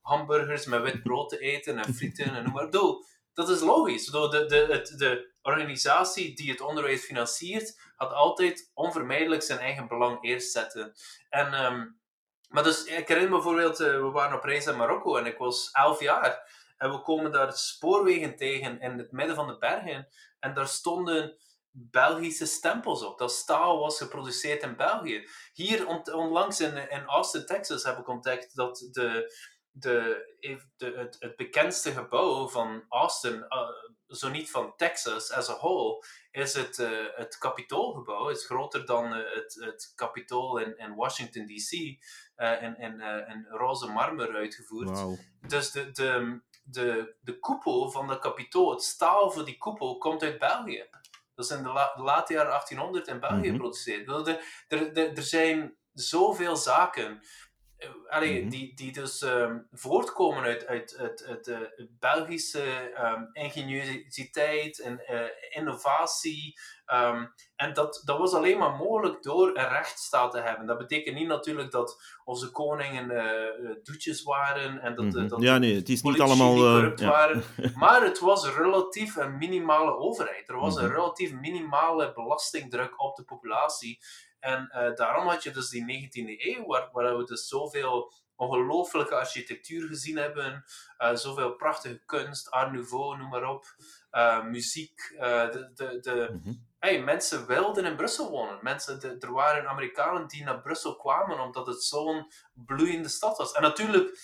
hamburgers met wit brood te eten en frieten en noem maar op. Bedoel, Dat is logisch. Bedoel, De, de, het- de organisatie die het onderwijs financiert, gaat altijd onvermijdelijk zijn eigen belang eerst zetten. En... ehm, maar dus, ik herinner me bijvoorbeeld, eh, we waren op reis in Marokko en ik was elf jaar. En we komen daar spoorwegen tegen in het midden van de bergen. En daar stonden Belgische stempels op. Dat staal was geproduceerd in België. Hier onlangs in, in Austin, Texas, heb ik ontdekt dat de, de, de, het, het bekendste gebouw van Austin, uh, zo niet van Texas as a whole, is het, uh, het Capitoolgebouw. Het is groter dan uh, het, het Capitool in, in Washington DC, in, in, in roze marmer uitgevoerd. Wow. Dus de, de, de, de koepel van dat Capitool, het staal voor die koepel, komt uit België. Dat is in de, la, de late jaren 1800 in België Mhm. geproduceerd. Er, er, er zijn zoveel zaken eh, allee, Mhm. die, die dus ehm, voortkomen uit, uit, uit, uit de Belgische ehm, ingeniositeit en eh, innovatie. Ehm, en dat, dat was alleen maar mogelijk door een rechtsstaat te hebben. Dat betekent niet natuurlijk dat onze koningen eh, doetjes waren en dat, Mhm. dat Ja, nee, het is niet allemaal... niet corrupt waren. Maar het was relatief een minimale overheid. Er was een Mhm. relatief minimale belastingdruk op de populatie. En eh, daarom had je dus die 19e eeuw, waar, waar we dus zoveel ongelooflijke architectuur gezien hebben, eh, zoveel prachtige kunst, Art Nouveau, noem maar op, eh, muziek. de, de, de, Mhm. hey, mensen wilden in Brussel wonen. Mensen, de- er waren Amerikanen die naar Brussel kwamen omdat het zo'n bloeiende stad was. En natuurlijk,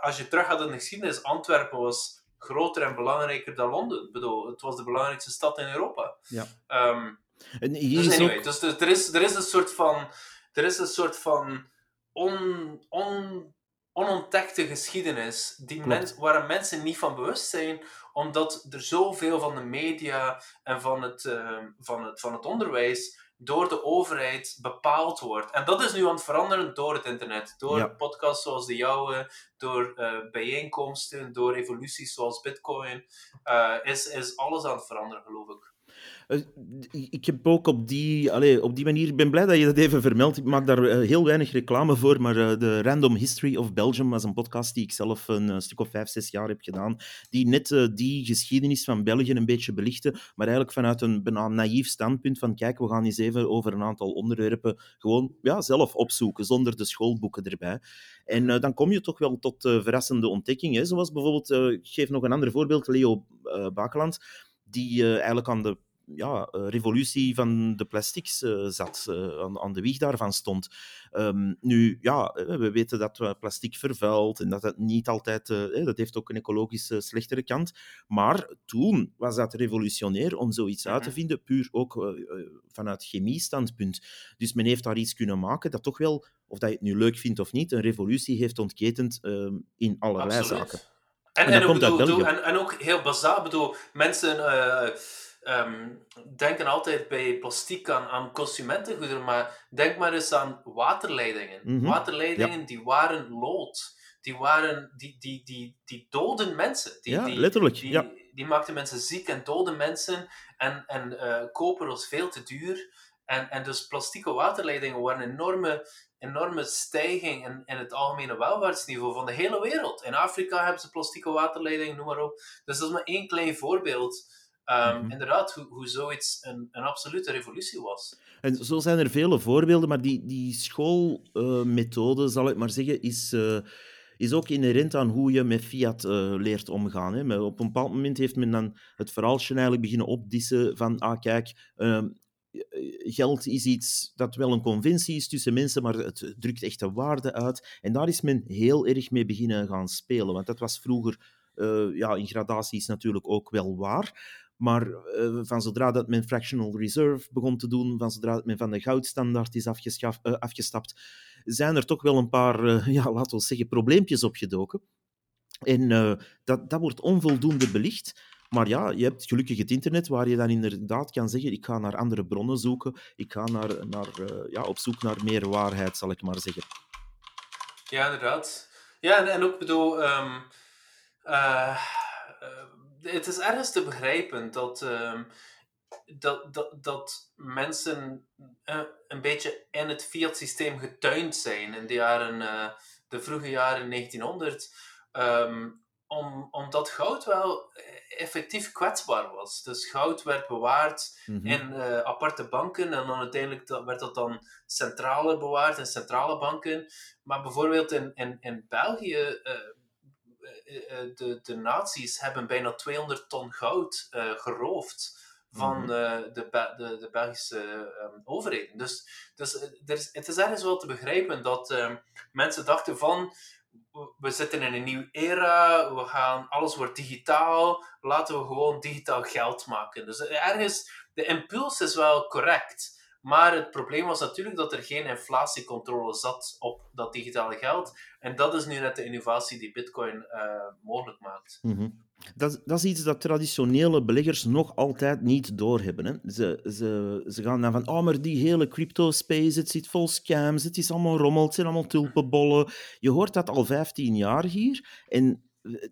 als je terug gaat in de geschiedenis, Antwerpen was groter en belangrijker dan Londen. Ik bedoel, het was de belangrijkste stad in Europa. Ja. Ehm, En hier dus anyway, ook... dus er, is, er is een soort van, er is een soort van on, on, onontdekte geschiedenis die Klopt. mens, waar mensen niet van bewust zijn, omdat er zoveel van de media en van het, eh, van het, van het onderwijs door de overheid bepaald wordt. En dat is nu aan het veranderen door het internet. Door Ja. podcasts zoals de jouwe, door eh, bijeenkomsten, door evoluties zoals Bitcoin, eh, is, is alles aan het veranderen, geloof ik. Eh, Ik heb ook op die, allee, op die manier, ik ben blij dat je dat even vermeldt. Ik maak daar eh, heel weinig reclame voor, maar eh, de Random History of Belgium was een podcast die ik zelf een stuk of vijf, zes jaar heb gedaan, die net die geschiedenis van België een beetje belichtte, maar eigenlijk vanuit een bijna naïef standpunt van kijk, we gaan eens even over een aantal onderwerpen gewoon ja, zelf opzoeken, zonder de schoolboeken erbij. En dan kom je toch wel tot verrassende ontdekkingen, zoals bijvoorbeeld, ik geef nog een ander voorbeeld, Leo Bakeland, die eigenlijk aan de ja, eh, revolutie van de plastics eh, zat, eh, aan, aan de wieg daarvan stond. Ehm, nu, ja, we weten dat plastic vervuilt en dat het niet altijd... eh, dat heeft ook een ecologisch eh, slechtere kant. Maar toen was dat revolutionair om zoiets uit te Mhm. vinden, puur ook vanuit chemie-standpunt. Dus men heeft daar iets kunnen maken dat toch wel, of dat je het nu leuk vindt of niet, een revolutie heeft ontketend ehm, in allerlei Absoluut. zaken. En, En dat bedoel, bedoel- ook heel bazaal, bedoel, mensen ehm, denken altijd bij plastiek aan, aan consumentengoederen, maar denk maar eens aan waterleidingen. Mhm. Waterleidingen die waren lood. Die, waren, die, die, die, die doden mensen. Die, Ja, die, letterlijk, Die, ja. die maakten mensen ziek en doden mensen. En, en eh, koper was veel te duur. En, en dus plastieke waterleidingen waren een enorme, enorme stijging in, in het algemene welvaartsniveau van de hele wereld. In Afrika hebben ze plastieke waterleidingen, noem maar op. Dus dat is maar één klein voorbeeld. Ehm, Mhm. Inderdaad, hoe, hoe zoiets een, een absolute revolutie was. En zo zijn er vele voorbeelden, maar die, die schoolmethode, zal ik maar zeggen, is, eh, is ook inherent aan hoe je met fiat eh, leert omgaan. Hè. Maar op een bepaald moment heeft men dan het verhaaltje eigenlijk beginnen opdissen van, ah kijk, ehm, geld is iets dat wel een conventie is tussen mensen, maar het drukt echt een waarde uit. En daar is men heel erg mee beginnen gaan spelen, want dat was vroeger eh, ja, in gradaties natuurlijk ook wel waar. Maar eh, van zodra dat men fractional reserve begon te doen, van zodra dat men van de goudstandaard is eh, afgestapt, zijn er toch wel een paar, eh, ja, laten we zeggen, probleempjes opgedoken. En dat, dat wordt onvoldoende belicht. Maar ja, je hebt gelukkig het internet waar je dan inderdaad kan zeggen: ik ga naar andere bronnen zoeken, ik ga naar, naar, ja, op zoek naar meer waarheid, zal ik maar zeggen. Ja, inderdaad. Ja, en, en ook bedoel, ehm, eh, eh, het is ergens te begrijpen dat, ehm, dat, dat, dat mensen eh, een beetje in het fiat-systeem getuind zijn in de, jaren, eh, de vroege jaren 1900. ehm, om, omdat goud wel effectief kwetsbaar was. Dus goud werd bewaard Mhm. in eh, aparte banken en dan uiteindelijk dat- werd dat dan centrale bewaard in centrale banken. Maar bijvoorbeeld in, in, in België, eh, de, de nazi's hebben bijna 200 ton goud geroofd van Mhm. de, de, de, de Belgische um, overheden. Dus, dus er is, het is ergens wel te begrijpen dat um, mensen dachten van we zitten in een nieuwe era, we gaan, alles wordt digitaal, laten we gewoon digitaal geld maken. Dus ergens, de impuls is wel correct. Maar het probleem was natuurlijk dat er geen inflatiecontrole zat op dat digitale geld. En dat is nu net de innovatie die Bitcoin uh, mogelijk maakt. -hmm. dat, dat, is iets dat traditionele beleggers nog altijd niet doorhebben. Hè. Ze, ze, ze gaan dan van, oh, maar die hele crypto-space, het zit vol scams, het is allemaal rommel, het zijn allemaal tulpenbollen. Je hoort dat al 15 jaar hier. En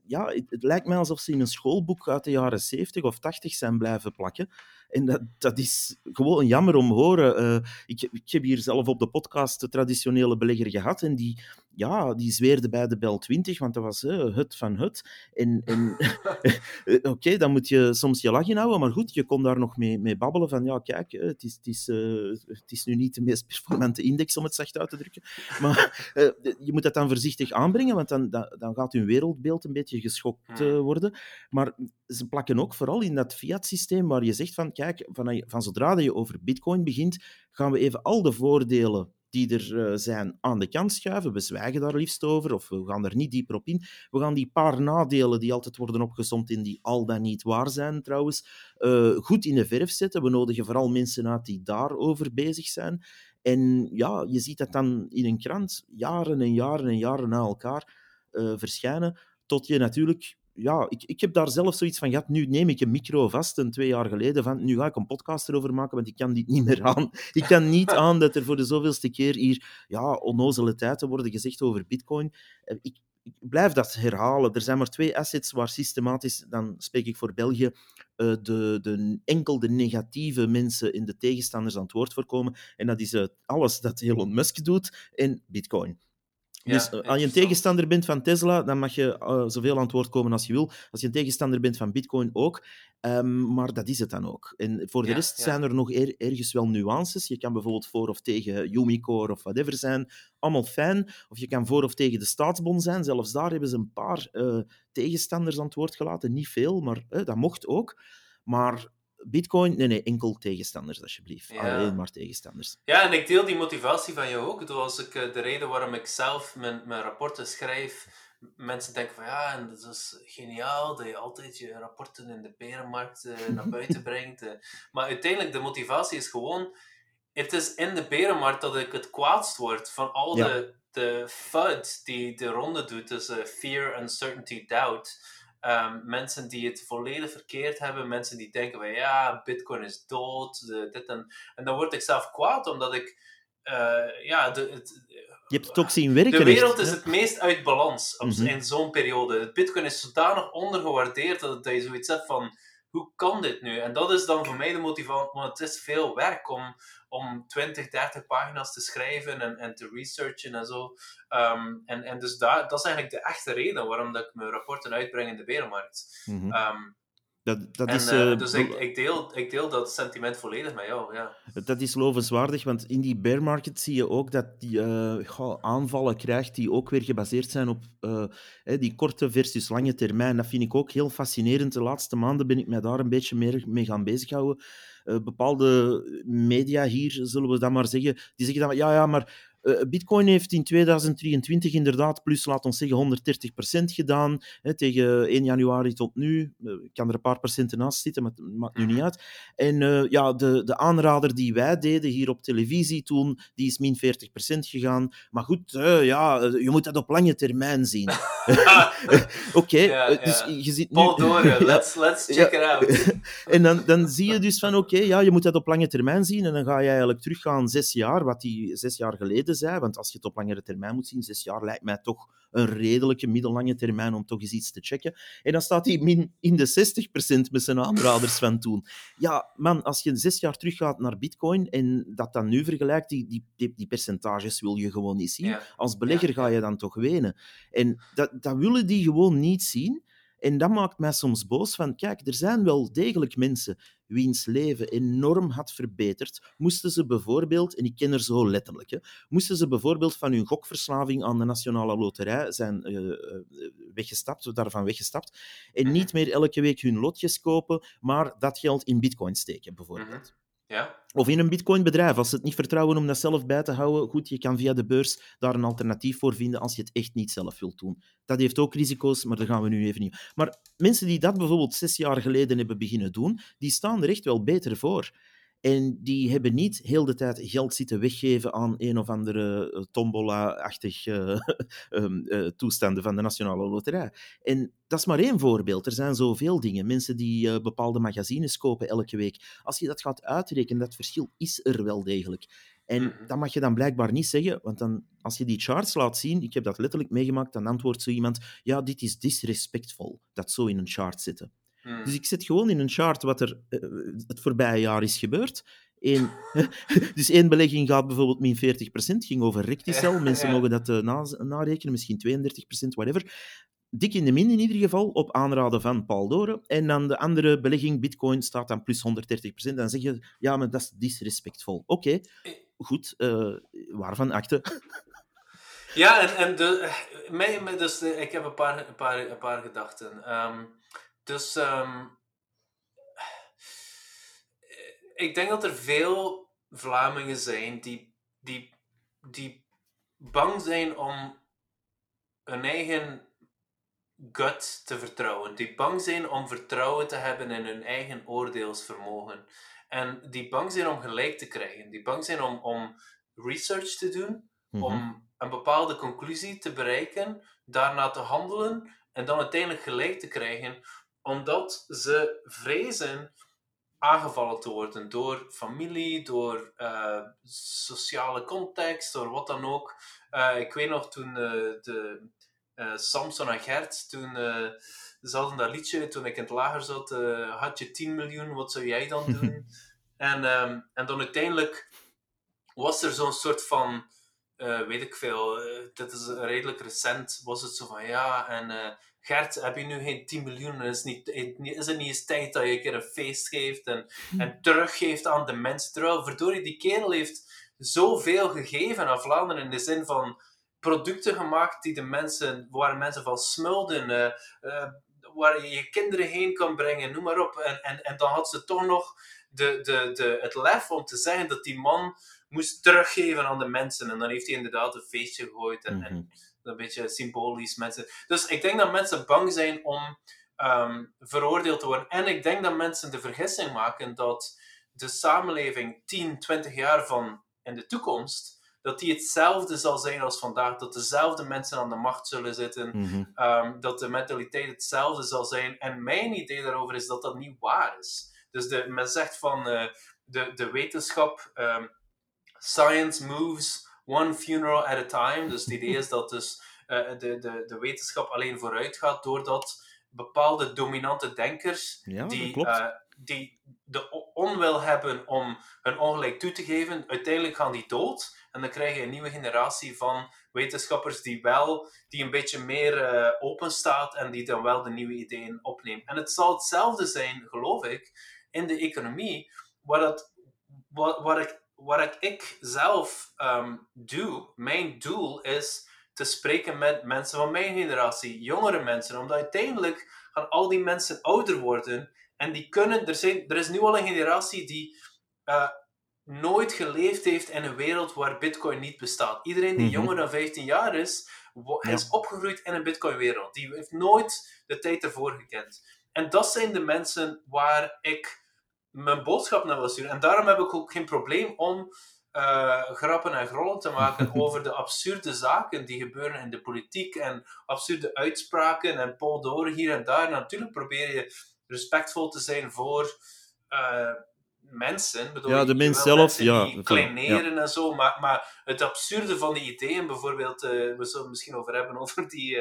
ja, het, het, lijkt mij alsof ze in een schoolboek uit de jaren 70 of 80 zijn blijven plakken. En dat, dat is gewoon jammer om te horen. Uh, ik, ik heb hier zelf op de podcast de traditionele belegger gehad en die, ja, die zweerde bij de Bel 20, want dat was uh, het van het. En, en oké, okay, dan moet je soms je lach inhouden, maar goed, je kon daar nog mee, mee babbelen van, ja, kijk, het is, het, is, uh, het is nu niet de meest performante index, om het zacht uit te drukken. Maar je moet dat dan voorzichtig aanbrengen, want dan, dan, dan gaat hun wereldbeeld een beetje geschokt worden. Maar ze plakken ook vooral in dat fiat-systeem waar je zegt van, kijk, van, van zodra je over bitcoin begint, gaan we even al de voordelen die er uh, zijn aan de kant schuiven. We zwijgen daar liefst over, of we gaan er niet dieper op in. We gaan die paar nadelen die altijd worden opgezomd en die al dan niet waar zijn trouwens, uh, goed in de verf zetten. We nodigen vooral mensen uit die daarover bezig zijn. En ja, je ziet dat dan in een krant jaren en jaren en jaren na elkaar uh, verschijnen, tot je natuurlijk ja, ik, ik heb daar zelf zoiets van gehad. Nu neem ik een micro vast, een twee jaar geleden, van nu ga ik een podcast erover maken, want ik kan dit niet meer aan. Ik kan niet aan dat er voor de zoveelste keer hier ja, onnozele tijden worden gezegd over bitcoin. Ik, ik blijf dat herhalen. Er zijn maar twee assets waar systematisch, dan spreek ik voor België, de, de, enkel de negatieve mensen in de tegenstanders aan het woord voorkomen. En dat is alles dat Elon Musk doet en bitcoin. Dus ja, als je een tegenstander bent van Tesla, dan mag je uh, zoveel aan het woord komen als je wil. Als je een tegenstander bent van Bitcoin ook. Um, maar dat is het dan ook. En voor de ja, rest ja. zijn er nog er, ergens wel nuances. Je kan bijvoorbeeld voor of tegen Umicore of whatever zijn. Allemaal fijn. Of je kan voor of tegen de staatsbond zijn. Zelfs daar hebben ze een paar uh, tegenstanders aan het woord gelaten. Niet veel, maar uh, dat mocht ook. Maar Bitcoin, nee, nee, enkel tegenstanders, alsjeblieft. Ja. Alleen maar tegenstanders. Ja, en ik deel die motivatie van jou ook. Zoals ik, de reden waarom ik zelf mijn, mijn rapporten schrijf, mensen denken van ja, en dat is geniaal dat je altijd je rapporten in de berenmarkt uh, naar buiten brengt. Uh. Maar uiteindelijk, de motivatie is gewoon, het is in de berenmarkt dat ik het kwaadst word van al ja. de, de FUD die de ronde doet, dus uh, fear, uncertainty, doubt. Um, mensen die het volledig verkeerd hebben, mensen die denken van ja, bitcoin is dood, de, dit en... En dan word ik zelf kwaad, omdat ik... Uh, ja, de, het, je hebt het ook zien werken. De wereld is het meest uit balans mm -hmm. in zo'n periode. Bitcoin is zodanig ondergewaardeerd dat, dat je zoiets hebt van hoe kan dit nu? En dat is dan voor mij de motivatie, want het is veel werk om, om 20, 30 pagina's te schrijven en, en te researchen en zo. Um, en, en dus daar, dat is eigenlijk de echte reden waarom dat ik mijn rapporten uitbreng in de berenmarkt. Mhm. Mm -hmm. um, dat, dat en, is, uh, uh, dus ik, ik, deel, ik deel dat sentiment volledig met jou, ja. Dat is lovenswaardig, want in die bear market zie je ook dat die uh, goh, aanvallen krijgt die ook weer gebaseerd zijn op die korte versus lange termijn. Dat vind ik ook heel fascinerend. De laatste maanden ben ik mij daar een beetje meer mee gaan bezighouden. bepaalde media hier, zullen we dat maar zeggen, die zeggen dan, ja, ja, maar Uh, Bitcoin heeft in 2023 inderdaad plus, laat ons zeggen, 130% gedaan. Hè, tegen 1 januari tot nu. Uh, ik kan er een paar procenten naast zitten, maar het maakt nu niet uit. En uh, ja, de, de aanrader die wij deden hier op televisie toen, die is min 40% gegaan. Maar goed, ja, je moet dat op lange termijn zien. Oké, okay, ja, ja. dus je zit nu... Paul Doren, let's, let's check it out. en dan, dan zie je dus van, oké, okay, ja, je moet dat op lange termijn zien. En dan ga je eigenlijk teruggaan zes jaar, wat die zes jaar geleden zei, want als je het op langere termijn moet zien, zes jaar lijkt mij toch een redelijke middellange termijn om toch eens iets te checken. En dan staat hij min in de 60% met zijn aanraders van toen. Ja, man, als je zes jaar teruggaat naar bitcoin en dat dan nu vergelijkt, die, die, die, percentages wil je gewoon niet zien. Ja. Als belegger Ja. ga je dan toch wenen. En dat, dat willen die gewoon niet zien. En dat maakt mij soms boos van, kijk, er zijn wel degelijk mensen wiens leven enorm had verbeterd, moesten ze bijvoorbeeld, en ik ken er zo letterlijk, hè, moesten ze bijvoorbeeld van hun gokverslaving aan de Nationale Loterij zijn uh, weggestapt, daarvan weggestapt, en Mhm. niet meer elke week hun lotjes kopen, maar dat geld in bitcoin steken, bijvoorbeeld. Ja? Of in een bitcoinbedrijf. Als ze het niet vertrouwen om dat zelf bij te houden, goed, je kan via de beurs daar een alternatief voor vinden als je het echt niet zelf wilt doen. Dat heeft ook risico's, maar daar gaan we nu even niet. Maar mensen die dat bijvoorbeeld zes jaar geleden hebben beginnen doen, die staan er echt wel beter voor. En die hebben niet heel de tijd geld zitten weggeven aan een of andere eh, tombola-achtig eh, um, uh, toestanden van de Nationale Loterij. En dat is maar één voorbeeld. Er zijn zoveel dingen. Mensen die uh, bepaalde magazines kopen elke week. Als je dat gaat uitrekenen, dat verschil is er wel degelijk. En Mhm. dat mag je dan blijkbaar niet zeggen, want dan, als je die charts laat zien, ik heb dat letterlijk meegemaakt, dan antwoordt zo iemand, ja, dit is disrespectvol, dat zo in een chart zitten. Mhm. Dus ik zet gewoon in een chart wat er uh, het voorbije jaar is gebeurd. Eén, dus één belegging gaat bijvoorbeeld min 40%, ging over Recticel. Mensen ja. mogen dat uh, na, narekenen, misschien 32%, whatever. Dik in de min in ieder geval, op aanraden van Paul Doren. En dan de andere belegging, Bitcoin, staat dan plus 130%. Dan zeg je, ja, maar dat is disrespectvol. Oké, okay, goed, uh, waarvan akte? Ja, en, en de, mij, dus, de, ik heb een paar, een paar, een paar gedachten. Um, dus um, ik denk dat er veel Vlamingen zijn die, die, die bang zijn om hun eigen gut te vertrouwen. Die bang zijn om vertrouwen te hebben in hun eigen oordeelsvermogen. En die bang zijn om gelijk te krijgen. Die bang zijn om, om research te doen, Mhm. om een bepaalde conclusie te bereiken, daarna te handelen en dan uiteindelijk gelijk te krijgen, omdat ze vrezen aangevallen te worden door familie, door uh, sociale context, door wat dan ook. Uh, ik weet nog toen uh, de, Samson en Gert, toen ze hadden dat liedje, toen ik in het lager zat, had je 10 miljoen, wat zou jij dan doen? en, um, en dan uiteindelijk was er zo'n soort van weet ik veel, dit is redelijk recent, was het zo van ja, en Gert, heb je nu geen 10 miljoen? Is, niet, is het niet eens tijd dat je een keer een feest geeft en, en teruggeeft aan de mensen? Terwijl, verdorie, die kerel heeft zoveel gegeven aan Vlaanderen in de zin van producten gemaakt die de mensen, waar mensen van smulden, uh, waar je je kinderen heen kan brengen, noem maar op. En, en, en dan had ze toch nog de, de, de, het lef om te zeggen dat die man moest teruggeven aan de mensen. En dan heeft hij inderdaad een feestje gegooid en, Mhm. en een beetje symbolisch mensen. Dus ik denk dat mensen bang zijn om um, veroordeeld te worden. En ik denk dat mensen de vergissing maken dat de samenleving 10, 20 jaar van in de toekomst, dat die hetzelfde zal zijn als vandaag. Dat dezelfde mensen aan de macht zullen zitten. Mhm. um, dat de mentaliteit hetzelfde zal zijn. En mijn idee daarover is dat dat niet waar is. Dus de, men zegt van uh, de, de wetenschap, um, science moves one funeral at a time. Dus het idee is dat dus, uh, de, de, de wetenschap alleen vooruit gaat doordat bepaalde dominante denkers Ja, die, uh, die de onwil hebben om hun ongelijk toe te geven, uiteindelijk gaan die dood. En dan krijg je een nieuwe generatie van wetenschappers die wel, die een beetje meer uh, open staat en die dan wel de nieuwe ideeën opneemt. En het zal hetzelfde zijn, geloof ik, in de economie, waar, dat, waar, waar, ik, waar ik, zelf um, doe. Mijn doel is te spreken met mensen van mijn generatie, jongere mensen, omdat uiteindelijk gaan al die mensen ouder worden en die kunnen, er, zijn, er is nu al een generatie die uh, nooit geleefd heeft in een wereld waar Bitcoin niet bestaat. Iedereen die Mhm. jonger dan 15 jaar is, Ja. is opgegroeid in een Bitcoin-wereld. Die heeft nooit de tijd ervoor gekend. En dat zijn de mensen waar ik mijn boodschap naar wil sturen. En daarom heb ik ook geen probleem om eh, grappen en grollen te maken over de absurde zaken die gebeuren in de politiek en absurde uitspraken en Paul Doren hier en daar. Natuurlijk probeer je respectvol te zijn voor eh, mensen. Bedoel, Ja, de mens zelf, ja, kleineren en zo, maar, maar het absurde van die ideeën, bijvoorbeeld, eh, we zullen het misschien over hebben, over die...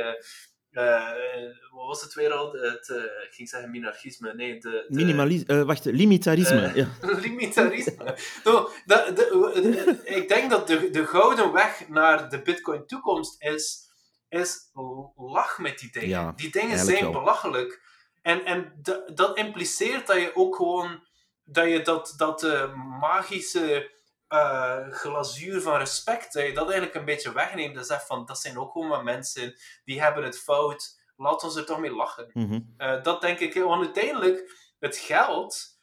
eh, eh, wat was het weer al? Het, eh, ik ging zeggen minarchisme. Nee, de, de, Minimalisme, wacht, limitarisme. Ja. limitarisme. No, dat- de- de- ik denk dat de, de gouden weg naar de Bitcoin-toekomst is is lach met die dingen. die dingen zijn belachelijk. En, en dat impliceert dat je ook gewoon dat je dat, dat magische uh, glazuur van respect, dat je dat eigenlijk een beetje wegneemt en zegt van dat zijn ook gewoon maar mensen die hebben het fout, laat ons er toch mee lachen. Mhm. uh, dat denk ik, want uiteindelijk, het geld,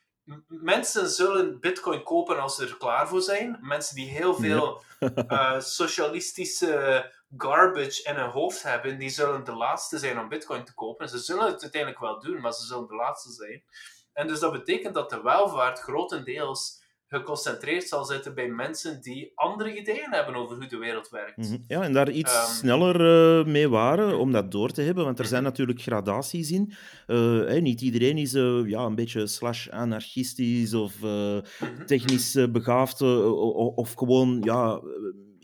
mensen zullen bitcoin kopen als ze er klaar voor zijn. Mensen die heel veel uh, socialistische garbage in hun hoofd hebben, die zullen de laatste zijn om bitcoin te kopen. Ze zullen het uiteindelijk wel doen, maar ze zullen de laatste zijn. En dus dat betekent dat de welvaart grotendeels geconcentreerd zal zitten bij mensen die andere ideeën hebben over hoe de wereld werkt. Mhm. Ja, en daar iets ehm, sneller uh, mee waren om dat door te hebben, want er zijn mhm. natuurlijk gradaties in. Uh, niet iedereen is uh, ja, een beetje slash anarchistisch of mhm. technisch begaafd of gewoon ja,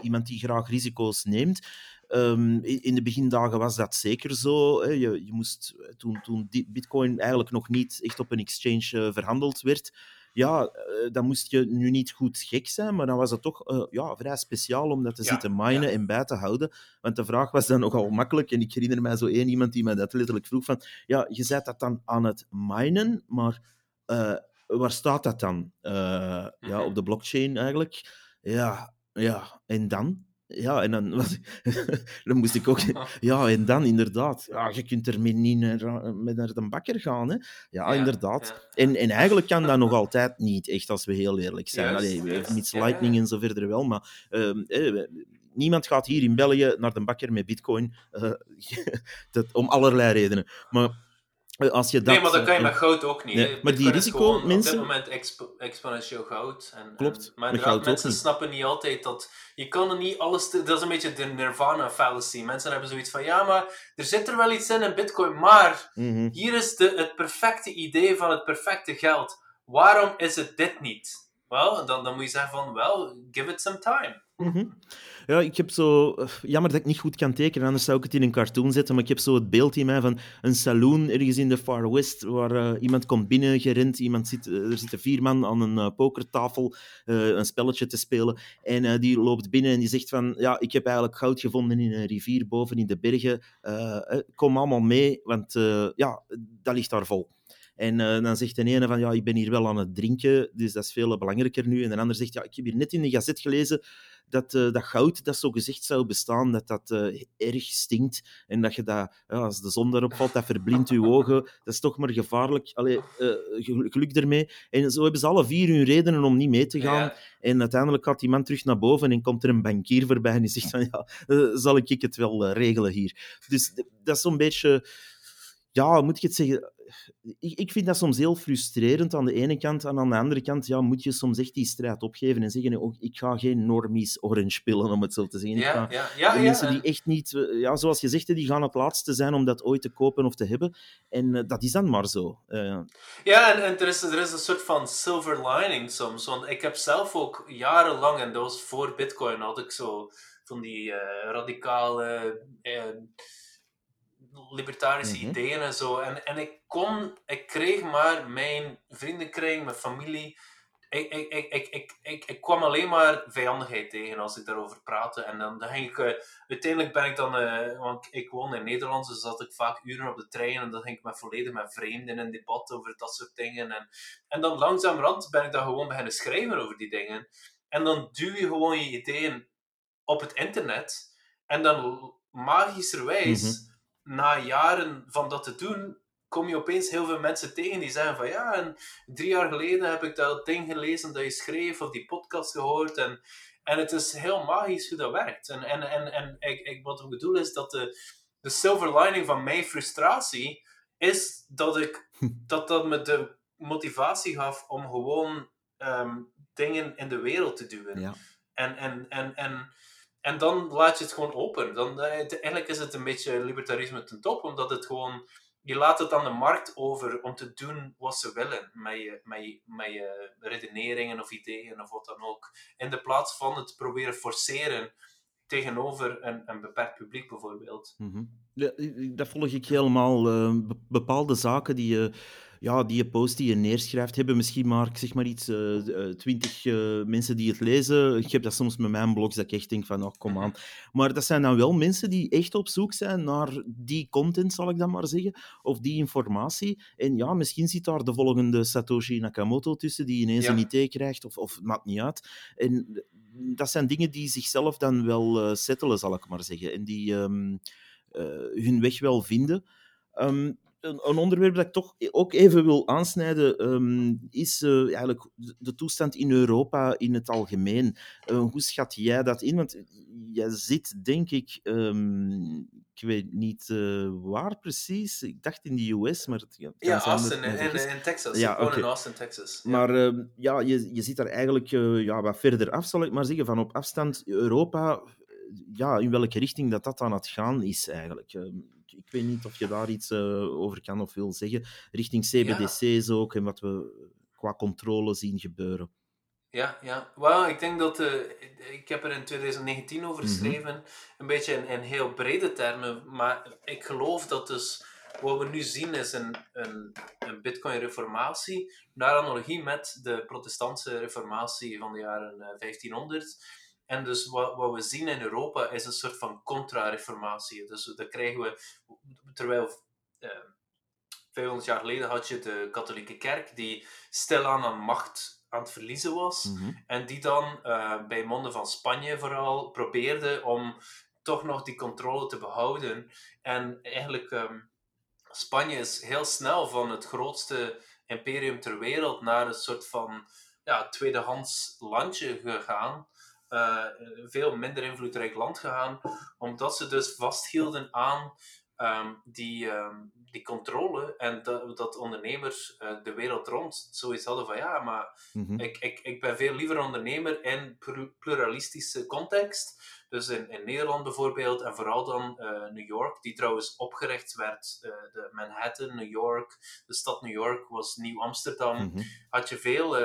iemand die graag risico's neemt. Um, in de begindagen was dat zeker zo. Hè. Je, je moest, toen, toen Bitcoin eigenlijk nog niet echt op een exchange verhandeld werd, ja, uh, dan moest je nu niet goed gek zijn, maar dan was het toch uh, ja, vrij speciaal om dat te zitten minen en bij te houden. Want de vraag was dan nogal makkelijk. En ik herinner mij zo één iemand die mij dat letterlijk vroeg van... Ja, je zet dat dan aan het minen, maar uh, waar staat dat dan? Ja, mhm. op de blockchain eigenlijk. Ja, ja, en dan? Ja, en dan, was, dan moest ik ook... Ja, en dan inderdaad. Ja, je kunt ermee niet naar, met naar de bakker gaan. Hè. Ja, inderdaad. En, en eigenlijk kan dat nog altijd niet, echt, als we heel eerlijk zijn. Allee, yes, mits lightning en zo verder wel, maar... Uh, niemand gaat hier in België naar de bakker met bitcoin. Uh, dat, om allerlei redenen. Maar eh, als je dat, nee, maar dat kan je met goud ook niet. Nee, maar die risico, mensen... Op dit moment exponentieel goud. En, Klopt, maar goud mensen snappen niet altijd dat... Je kan er niet alles... dat is een beetje de nirvana fallacy. Mensen hebben zoiets van, ja, maar er zit er wel iets in in bitcoin, maar mhm. hier is de, het perfecte idee van het perfecte geld. Waarom is het dit niet? Wel, dan, dan moet je zeggen van, wel, give it some time. Mhm. Ja, ik heb zo... Jammer dat ik niet goed kan tekenen, anders zou ik het in een cartoon zetten, maar ik heb zo het beeld in mij van een saloon ergens in de Far West, waar uh, iemand komt binnen, gerend, iemand zit, uh, er zitten vier man aan een uh, pokertafel een spelletje te spelen, en die loopt binnen en die zegt van, ja, ik heb eigenlijk goud gevonden in een rivier boven in de bergen, kom allemaal mee, want ja, dat ligt daar vol. En uh, dan zegt de ene van, ja, ik ben hier wel aan het drinken, dus dat is veel belangrijker nu. En de ander zegt, ja, ik heb hier net in de gazet gelezen dat, uh, dat goud dat zo gezegd zou bestaan, dat dat uh, erg stinkt. En dat je dat, ja, als de zon erop valt, dat verblindt je ogen. Dat is toch maar gevaarlijk. Allee, geluk ermee. En zo hebben ze alle vier hun redenen om niet mee te gaan. En uiteindelijk gaat die man terug naar boven en komt er een bankier voorbij en die zegt van, ja, zal ik het wel regelen hier. Dus dat is zo'n beetje... Ja, moet ik het zeggen? ik, ik vind dat soms heel frustrerend aan de ene kant. En aan de andere kant ja, moet je soms echt die strijd opgeven en zeggen: oh, Ik ga geen normies orange pillen, om het zo te zeggen. Ja, ja, ja, de mensen die echt niet, eh, ja, zoals je zegt, die gaan het laatste zijn om dat ooit te kopen of te hebben. En uh, dat is dan maar zo. Uh. Ja, en, en er, is, er is een soort van silver lining soms. Want ik heb zelf ook jarenlang, en dat was voor Bitcoin, had ik zo van die radicale libertarische mhm. ideeën en zo. En, en ik kon, ik kreeg maar mijn vriendenkring, mijn familie. Ik, ik, ik, ik, ik, ik, ik kwam alleen maar vijandigheid tegen als ik daarover praatte. En dan, dan ging ik, uh, uiteindelijk ben ik dan, uh, want ik woon in Nederland, dus zat ik vaak uren op de trein en dan ging ik met volledig met vreemden in debat over dat soort dingen. En, en dan langzamerhand ben ik dan gewoon beginnen schrijven over die dingen. En dan duw je gewoon je ideeën op het internet. En dan magischerwijs mm na jaren van dat te doen, kom je opeens heel veel mensen tegen die zeggen van ja, en drie jaar geleden heb ik dat ding gelezen dat je schreef of die podcast gehoord en, en het is heel magisch hoe dat werkt. En, en, en, en ik, ik, wat ik bedoel is dat de, de silver lining van mijn frustratie is dat ik dat, dat me de motivatie gaf om gewoon ehm, dingen in de wereld te doen. Ja. En, en, en, en en dan laat je het gewoon open. Dan, eh, eigenlijk is het een beetje libertarisme ten top, omdat het gewoon... Je laat het aan de markt over om te doen wat ze willen met je, met met redeneringen of ideeën of wat dan ook. In de plaats van het proberen forceren tegenover een, een beperkt publiek bijvoorbeeld. Mm ja, dat volg ik helemaal. Uh, bepaalde zaken die je ja, die post die je neerschrijft, hebben misschien maar, zeg maar iets, uh, twintig uh, mensen die het lezen. Ik heb dat soms met mijn blogs, dat ik echt denk van, oh, kom aan. Maar dat zijn dan wel mensen die echt op zoek zijn naar die content, zal ik dan maar zeggen, of die informatie. En ja, misschien zit daar de volgende Satoshi Nakamoto tussen, die ineens ja. een idee krijgt, of, of maakt niet uit. En dat zijn dingen die zichzelf dan wel uh, settelen, zal ik maar zeggen. En die um, hun weg wel vinden. Um, een, een, onderwerp dat ik toch ook even wil aansnijden, um, is uh, eigenlijk de toestand in Europa in het algemeen. Uh, hoe schat jij dat in? Want jij zit, denk ik, um, ik weet niet uh, waar precies. Ik dacht in de US, maar... Het, ja, ja Austin, in, in, in, Texas. Ja, okay. in Austin, Texas. Ja. Maar uh, ja, je, je zit daar eigenlijk uh, ja, wat verder af, zal ik maar zeggen, van op afstand. Europa, ja, in welke richting dat dat aan het gaan is eigenlijk. Ik weet niet of je daar iets uh, over kan of wil zeggen. Richting CBDC's ja. ook en wat we qua controle zien gebeuren. Ja, ja. Well, ik denk dat... Uh, ik heb er in 2019 over mhm. geschreven. Mm -hmm. Een beetje in, in, heel brede termen. Maar ik geloof dat dus... Wat we nu zien is een, een, een bitcoin-reformatie. Naar analogie met de protestantse reformatie van de jaren 1500 eh, en dus wat, wat we zien in Europa is een soort van contra-reformatie. Dus dan krijgen we, terwijl eh, 500 jaar geleden had je de katholieke kerk die stilaan aan macht aan het verliezen was. Mhm. En die dan uh, bij monden van Spanje vooral probeerde om toch nog die controle te behouden. En eigenlijk, um, Spanje is heel snel van het grootste imperium ter wereld naar een soort van ja, tweedehands landje gegaan uh, veel minder invloedrijk land gegaan, omdat ze dus vasthielden aan um, die, um, die controle en dat, dat ondernemers uh, de wereld rond zoiets hadden van ja, maar mm-hmm. ik, ik, ik ben veel liever ondernemer in pluralistische context. Dus in, in Nederland bijvoorbeeld, en vooral dan uh, New York, die trouwens opgericht werd, uh, de Manhattan, New York, de stad New York was Nieuw Amsterdam, mm-hmm. had je veel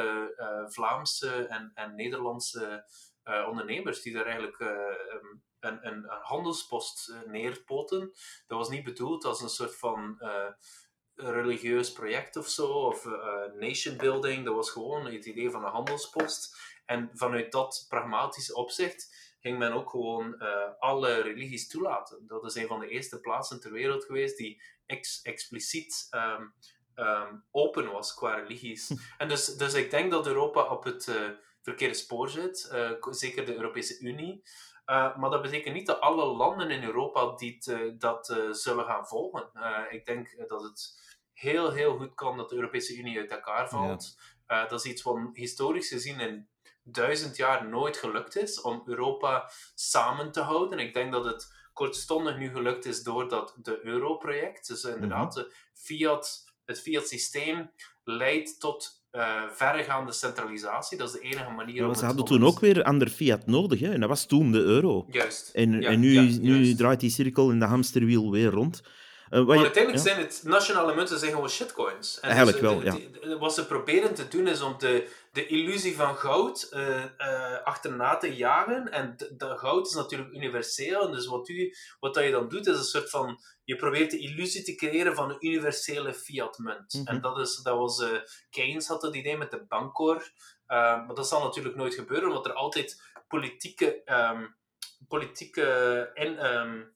Vlaamse en, en Nederlandse uh, ondernemers die daar eigenlijk uh, een, een, een, handelspost uh, neerpoten. Dat was niet bedoeld als een soort van religieus project of zo, of nation building. Dat was gewoon het idee van een handelspost. En vanuit dat pragmatische opzicht ging men ook gewoon alle religies toelaten. Dat is een van de eerste plaatsen ter wereld geweest die ex expliciet um, um, open was qua religies. En dus, dus ik denk dat Europa op het verkeerde spoor zit, uh, zeker de Europese Unie. Uh, maar dat betekent niet dat alle landen in Europa die uh, dat zullen gaan volgen. ik denk dat het heel, heel goed kan dat de Europese Unie uit elkaar valt. dat is iets wat historisch gezien in duizend jaar nooit gelukt is, om Europa samen te houden. Ik denk dat het kortstondig nu gelukt is door dat de euro-project. Dus inderdaad, mhm. fiat, het fiat-systeem leidt tot uh, verregaande centralisatie. Dat is de enige manier ja, om Ze hadden toen ook weer ander fiat nodig, hè? en dat was toen de euro. Juist. En, en nu, nu draait die cirkel in de hamsterwiel weer rond. Uh, maar je, uiteindelijk zijn het nationale munten zijn gewoon shitcoins. En Eigenlijk dus, wel, ja. wat ze proberen te doen is om de, de illusie van goud uh, uh, achterna te jagen. En dat goud is natuurlijk universeel. En dus wat, u, wat dat je dan doet, is een soort van... Je probeert de illusie te creëren van een universele fiat-munt. En mhm. dat, is, dat was... Uh, Keynes had dat idee met de Bancor. maar dat zal natuurlijk nooit gebeuren, omdat er altijd politieke... Um, politieke um,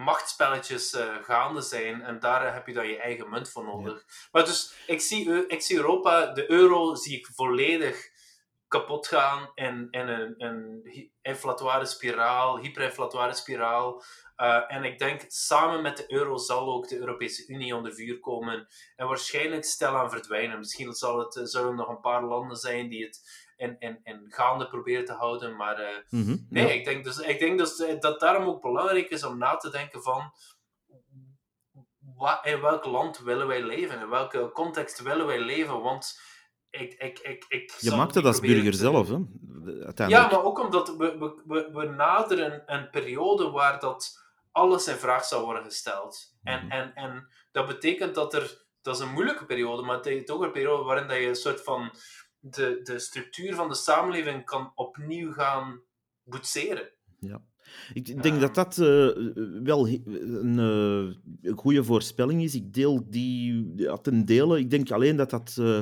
machtspelletjes uh, gaande zijn en daar heb je dan je eigen munt voor nodig. Maar dus, ik zie, ik zie Europa, de euro zie ik volledig kapot gaan in, in een, een inflatoire spiraal, hyperinflatoire spiraal. Uh, en ik denk, samen met de euro zal ook de Europese Unie onder vuur komen en waarschijnlijk stilaan verdwijnen. Misschien zal het, eh, zullen er nog een paar landen zijn die het en, en, en gaande proberen te houden. Maar uh, mm -hmm, nee, ja. ik denk, dus, ik denk dus dat daarom ook belangrijk is om na te denken van wat, in welk land willen wij leven? In welke context willen wij leven? Want ik, ik, ik, ik je maakt het als burger zelf, hè? Ja, maar ook omdat we, we, we, we naderen een periode waar dat alles in vraag zou worden gesteld. Mm -hmm. en, en, en dat betekent dat er... Dat is een moeilijke periode, maar het is ook een periode waarin dat je een soort van de, de structuur van de samenleving kan opnieuw gaan boetseren. Ja. Ik denk dat dat uh, wel een, uh, goede voorspelling is. Ik deel die ten dele. Ik denk alleen dat dat uh,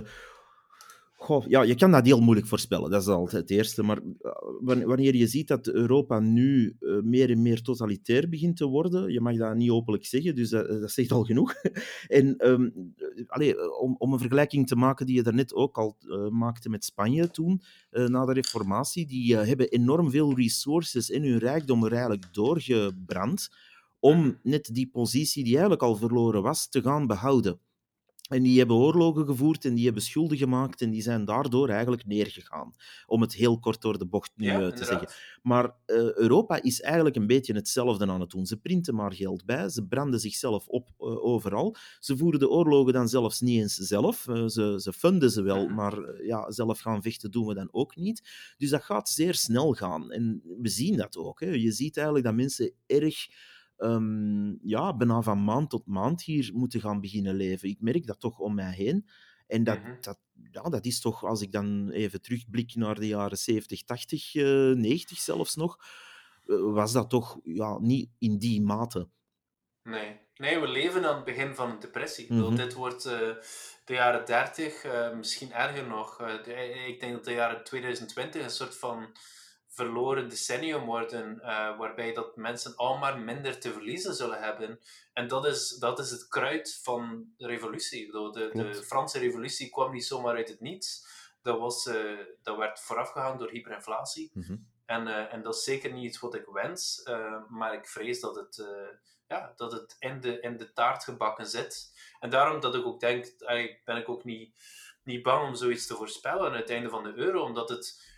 Goh, ja, je kan dat heel moeilijk voorspellen, dat is altijd het eerste. Maar eh, wanneer je ziet dat Europa nu eh, meer en meer totalitair begint te worden, je mag dat niet openlijk zeggen, dus dat, dat zegt al genoeg. en um, om, om een vergelijking te maken die je daarnet ook al maakte met Spanje toen, na de reformatie, die hebben enorm veel resources in hun rijkdom er eigenlijk doorgebrand om net die positie die eigenlijk al verloren was, te gaan behouden. En die hebben oorlogen gevoerd en die hebben schulden gemaakt en die zijn daardoor eigenlijk neergegaan. Om het heel kort door de bocht nu ja, te zeggen. Maar uh, Europa is eigenlijk een beetje hetzelfde aan het doen. Ze printen maar geld bij, ze branden zichzelf op uh, overal. Ze voeren de oorlogen dan zelfs niet eens zelf. Uh, ze, ze funden ze wel, maar ja, zelf gaan vechten doen we dan ook niet. Dus dat gaat zeer snel gaan. En we zien dat ook. Hè. Je ziet eigenlijk dat mensen erg um, ja, bijna van maand tot maand hier moeten gaan beginnen leven. Ik merk dat toch om mij heen. En dat, mm-hmm. dat, ja, dat is toch, als ik dan even terugblik naar de jaren 70, 80, uh, 90 zelfs nog, uh, was dat toch ja, niet in die mate. Nee. nee, we leven aan het begin van een depressie. Mm-hmm. Dit wordt uh, de jaren 30, eh, misschien erger nog. De, ik denk dat de jaren 2020 een soort van verloren decennium worden, uh, waarbij dat mensen al maar minder te verliezen zullen hebben. En dat is, dat is het kruid van de revolutie. De, de Franse revolutie kwam niet zomaar uit het niets. Dat, was, uh, dat werd voorafgegaan door hyperinflatie. Mm -hmm. en, uh, en dat is zeker niet iets wat ik wens, maar ik vrees dat het, ja, dat het in, de, in de taart gebakken zit. En daarom dat ik ook denk, ben ik ook niet, niet bang om zoiets te voorspellen aan het einde van de euro, omdat het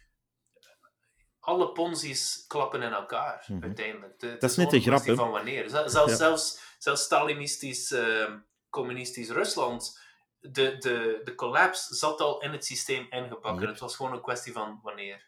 alle ponzi's klappen in elkaar, mm -hmm. uiteindelijk. Het, dat is net de grap, van wanneer. Zelfs, ja. zelfs, zelfs Stalinistisch, uh, communistisch Rusland de, de, de collapse zat al in het systeem ingepakt. Het was gewoon een kwestie van wanneer.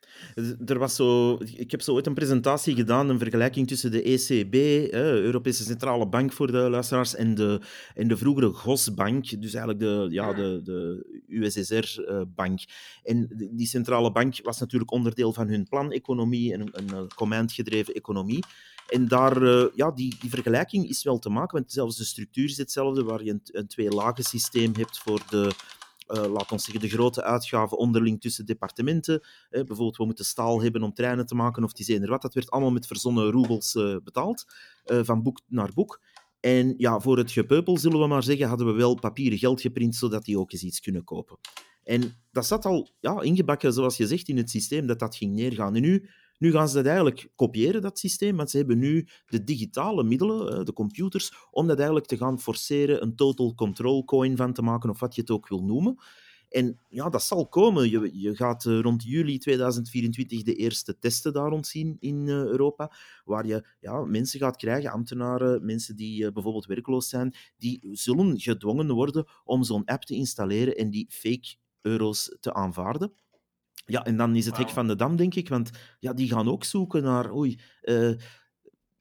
Er was zo, ik heb zo ooit een presentatie gedaan, een vergelijking tussen de ECB, Europese Centrale Bank voor de luisteraars, en de, en de vroegere GOS-bank, dus eigenlijk de, ja, de, de USSR-bank. En die centrale bank was natuurlijk onderdeel van hun planeconomie, een, een command-gedreven economie. En daar, uh, ja, die, die vergelijking is wel te maken, want zelfs de structuur is hetzelfde, waar je een, twee-lagen systeem hebt voor de, uh, laat ons zeggen, de grote uitgaven onderling tussen departementen. Uh, bijvoorbeeld, we moeten staal hebben om treinen te maken, of eender wat. Dat werd allemaal met verzonnen roebels betaald, van boek naar boek. En ja, voor het gepeupel, zullen we maar zeggen, hadden we wel papieren geld geprint, zodat die ook eens iets kunnen kopen. En dat zat al ja, ingebakken, zoals je zegt, in het systeem, dat dat ging neergaan. En nu nu gaan ze dat eigenlijk kopiëren, dat systeem, want ze hebben nu de digitale middelen, eh, de computers, om dat eigenlijk te gaan forceren, een total control coin van te maken, of wat je het ook wil noemen. En ja, dat zal komen. Je, je gaat eh, rond juli 2024 de eerste testen daar rond zien in uh, Europa, waar je ja, mensen gaat krijgen, ambtenaren, mensen die uh, bijvoorbeeld werkloos zijn, die zullen gedwongen worden om zo'n app te installeren en die fake euro's te aanvaarden. Ja, en dan is het wow. hek van de dam, denk ik, want ja, die gaan ook zoeken naar, oei, uh,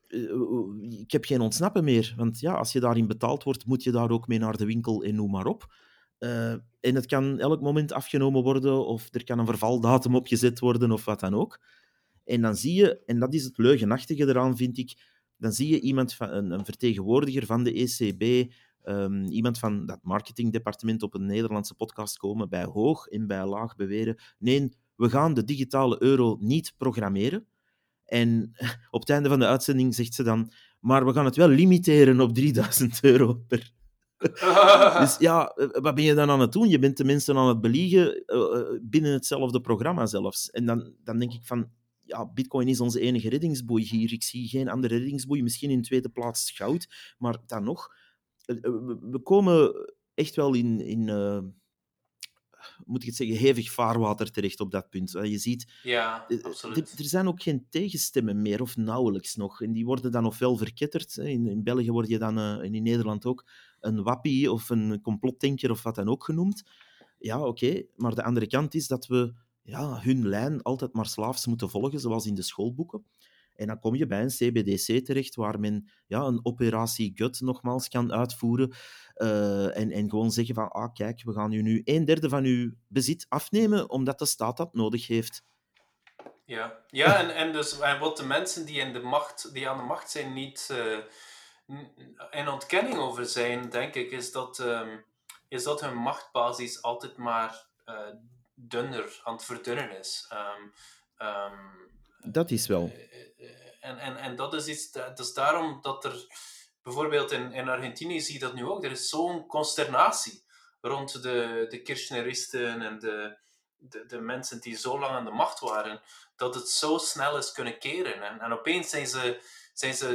uh, ik heb geen ontsnappen meer. Want ja, als je daarin betaald wordt, moet je daar ook mee naar de winkel en noem maar op. Uh, en het kan elk moment afgenomen worden, of er kan een vervaldatum opgezet worden, of wat dan ook. En dan zie je, en dat is het leugenachtige eraan, vind ik, dan zie je iemand van, een, een vertegenwoordiger van de ECB, um, iemand van dat marketingdepartement op een Nederlandse podcast komen, bij hoog en bij laag beweren, nee, we gaan de digitale euro niet programmeren. En op het einde van de uitzending zegt ze dan, maar we gaan het wel limiteren op 3000 euro per. dus ja, eh, wat ben je dan aan het doen? Je bent de mensen aan het beliegen uh, binnen hetzelfde programma zelfs. En dan, dan denk ik van, ja, Bitcoin is onze enige reddingsboei hier. Ik zie geen andere reddingsboei. Misschien in tweede plaats goud, maar dan nog. We komen echt wel in, in moet ik het zeggen, hevig vaarwater terecht op dat punt. Je ziet, ja, absoluut. Er zijn ook geen tegenstemmen meer, of nauwelijks nog. En die worden dan ofwel verketterd. In, in België word je dan, uh, en in Nederland ook, een wappie of een complotdenker of wat dan ook genoemd. Ja, oké. Okay. Maar de andere kant is dat we ja, hun lijn altijd maar slaafs moeten volgen, zoals in de schoolboeken. En dan kom je bij een CBDC terecht, waar men ja, een operatie gut nogmaals kan uitvoeren. Uh, en, en gewoon zeggen van, ah kijk, we gaan u nu een derde van uw bezit afnemen, omdat de staat dat nodig heeft. Ja, ja en, en, dus, en wat de mensen die, in de macht, die aan de macht zijn niet uh, in ontkenning over zijn, denk ik, is dat, um, is dat hun machtbasis altijd maar uh, dunner aan het verdunnen is. Um, dat is wel. Eh, en, en, en dat is iets, dat is daarom dat er bijvoorbeeld in, in Argentinië zie je dat nu ook, er is zo'n consternatie rond de, de Kirchneristen en de, de, de mensen die zo lang aan de macht waren, dat het zo snel is kunnen keren. En, en opeens zijn ze, zijn ze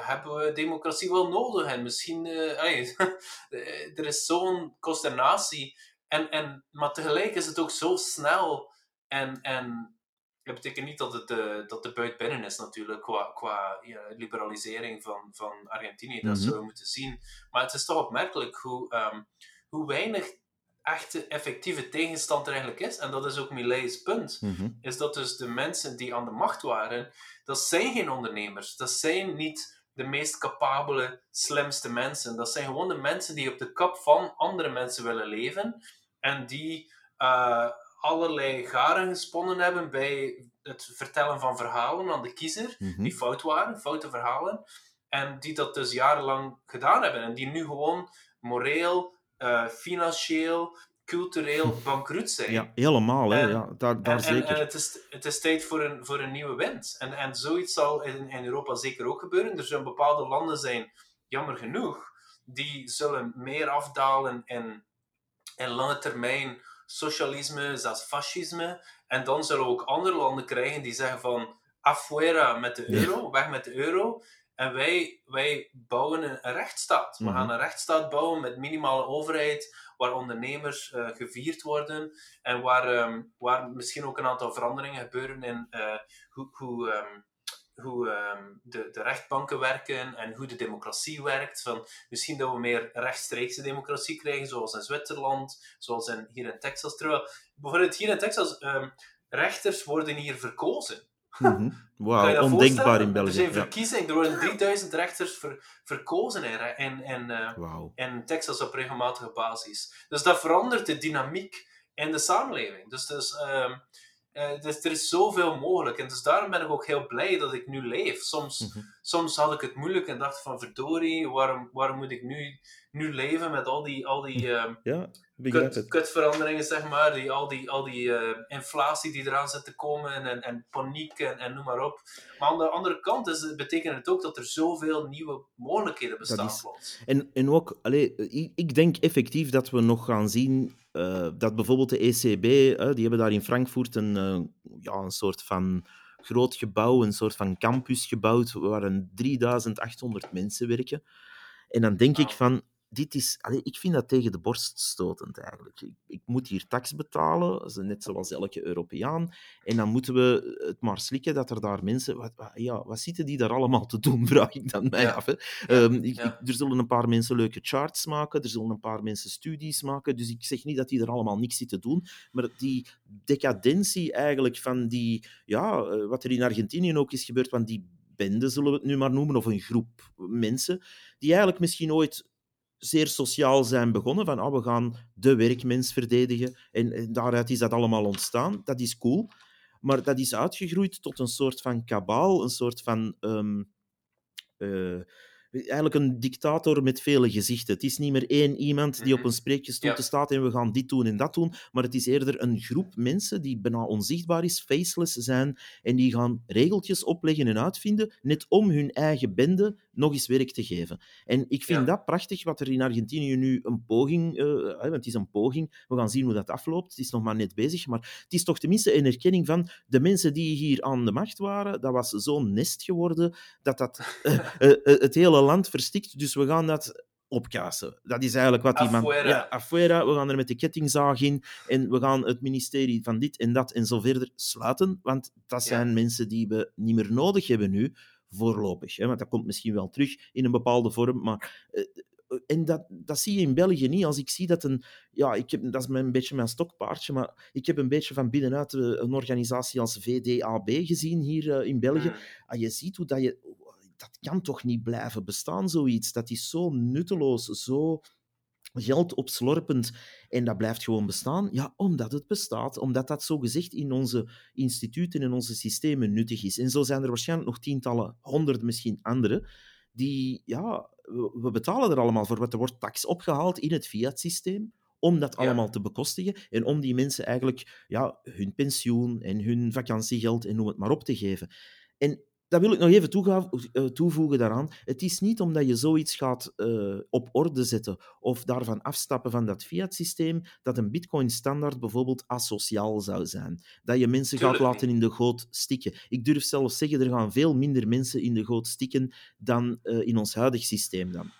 hebben we democratie wel nodig? En misschien, uh, er is zo'n consternatie. En, en, maar tegelijk is het ook zo snel. En, en dat betekent niet dat, het de, dat de buit binnen is natuurlijk, qua, qua ja, liberalisering van, van Argentinië. Dat mm zullen we moeten zien. Maar het is toch opmerkelijk hoe, um, hoe weinig echte effectieve tegenstand er eigenlijk is, en dat is ook Millet's punt, mhm. is dat dus de mensen die aan de macht waren, dat zijn geen ondernemers. Dat zijn niet de meest capabele, slimste mensen. Dat zijn gewoon de mensen die op de kap van andere mensen willen leven en die uh, allerlei garen gesponnen hebben bij het vertellen van verhalen aan de kiezer, Mhm. die fout waren, foute verhalen, en die dat dus jarenlang gedaan hebben en die nu gewoon moreel, uh, financieel, cultureel bankroet zijn. Ja, helemaal. Hè? En- Ja, daar daar En, en, zeker. en het, is, het is tijd voor een, voor een nieuwe wind. En, en zoiets zal in, in Europa zeker ook gebeuren. Er zullen bepaalde landen zijn, jammer genoeg, die zullen meer afdalen in, in lange termijn socialisme, zelfs fascisme. En dan zullen we ook andere landen krijgen die zeggen van afuera met de euro, weg met de euro. En wij, wij bouwen een, rechtsstaat. We Mhm. gaan een rechtsstaat bouwen met minimale overheid, waar ondernemers eh, gevierd worden en waar, ehm, waar misschien ook een aantal veranderingen gebeuren in eh, hoe, hoe, ehm, hoe ehm, de, de rechtbanken werken en hoe de democratie werkt. Van, misschien dat we meer rechtstreekse democratie krijgen, zoals in Zwitserland, zoals in, hier in Texas. Terwijl, bijvoorbeeld hier in Texas, ehm, rechters worden hier verkozen. Je Wauw, ondenkbaar in Er België. zijn Ja. verkiezingen, er worden 3000 rechters ver- verkozen in, in, in, in Texas op regelmatige basis. Dus dat verandert de dynamiek in de samenleving. Dus, dus, ehm, eh, dus er is zoveel mogelijk. En dus daarom ben ik ook heel blij dat ik nu leef. Soms, Mhm. soms had ik het moeilijk en dacht van verdorie, waarom, waarom moet ik nu, nu leven met al die, al die ehm, Ja, begrijp kut, kutveranderingen, zeg maar. Die, al die, al die eh, inflatie die eraan zit te komen en, en paniek en, en noem maar op. Maar aan de andere kant is, het- betekent het ook dat er zoveel nieuwe mogelijkheden bestaan is-. En, en ook, allee, ik denk effectief dat we nog gaan zien eh, dat bijvoorbeeld de ECB, eh, die hebben daar in Frankfurt een, eh, ja, een soort van groot gebouw, een soort van campus gebouwd, waar een 3800 mensen werken. En dan denk ik van, dit is, allee, ik vind dat tegen de borst stotend eigenlijk. Ik, ik moet hier tax betalen, net zoals elke Europeaan. En dan moeten we het maar slikken dat er daar mensen... Wat, wat- ja, wat zitten die daar allemaal te doen, vraag ik dan mij Ja. af. Hè. Ehm, ik- ja. ik- er zullen een paar mensen leuke charts maken, er zullen een paar mensen studies maken. Dus ik zeg niet dat die er allemaal niks zitten doen. Maar die decadentie eigenlijk van die... Ja, eh, wat er in Argentinië ook is gebeurd, van die bende, zullen we het nu maar noemen, of een groep mensen, die eigenlijk misschien ooit zeer sociaal zijn begonnen. Van, ah, we gaan de werkmens verdedigen. En, en daaruit is dat allemaal ontstaan. Dat is cool. Maar dat is uitgegroeid tot een soort van kabaal, een soort van... ehm, eh, eigenlijk een dictator met vele gezichten. Het is niet meer één iemand die op Mhm. een spreekgestoelte Ja. staat en we gaan dit doen en dat doen, maar het is eerder een groep mensen die bijna onzichtbaar is, faceless zijn en die gaan regeltjes opleggen en uitvinden, net om hun eigen bende nog eens werk te geven. En ik vind Ja. dat prachtig, wat er in Argentinië nu een poging, hè, want het is een poging, we gaan zien hoe dat afloopt, het is nog maar net bezig, maar het is toch tenminste een erkenning van de mensen die hier aan de macht waren, dat was zo'n nest geworden, dat dat eh, eh, het hele land verstikt, dus we gaan dat opkassen. Dat is eigenlijk wat die man... Afuera. Ja, afuera, we gaan er met de kettingzaag in en we gaan het ministerie van dit en dat en zo verder sluiten, want dat Ja. zijn mensen die we niet meer nodig hebben nu, voorlopig. Hè, want dat komt misschien wel terug in een bepaalde vorm, maar... eh, en dat, dat zie je in België niet. Als ik zie dat een... Ja, ik heb, dat is mijn, een beetje mijn stokpaardje, maar ik heb een beetje van binnenuit eh, een organisatie als VDAB gezien hier eh, in België. Mm. Ah, je ziet hoe dat je... Dat kan toch niet blijven bestaan, zoiets. Dat is zo nutteloos, zo geld opslorpend en dat blijft gewoon bestaan? Ja, omdat het bestaat, omdat dat zogezegd in onze instituten en onze systemen nuttig is. En zo zijn er waarschijnlijk nog tientallen, honderd misschien andere, die, ja, we betalen er allemaal voor, want er wordt tax opgehaald in het fiat-systeem om dat allemaal te bekostigen en om die mensen eigenlijk ja, hun pensioen en hun vakantiegeld en noem het maar op te geven. En dat wil ik nog even eh, toevoegen daaraan. Het is niet omdat je zoiets gaat uh, op orde zetten of daarvan afstappen van dat fiat-systeem, dat een bitcoin-standaard bijvoorbeeld asociaal zou zijn. Dat je mensen gaat laten in de goot stikken. Ik durf zelfs zeggen, er gaan veel minder mensen in de goot stikken dan uh, in ons huidig systeem dan.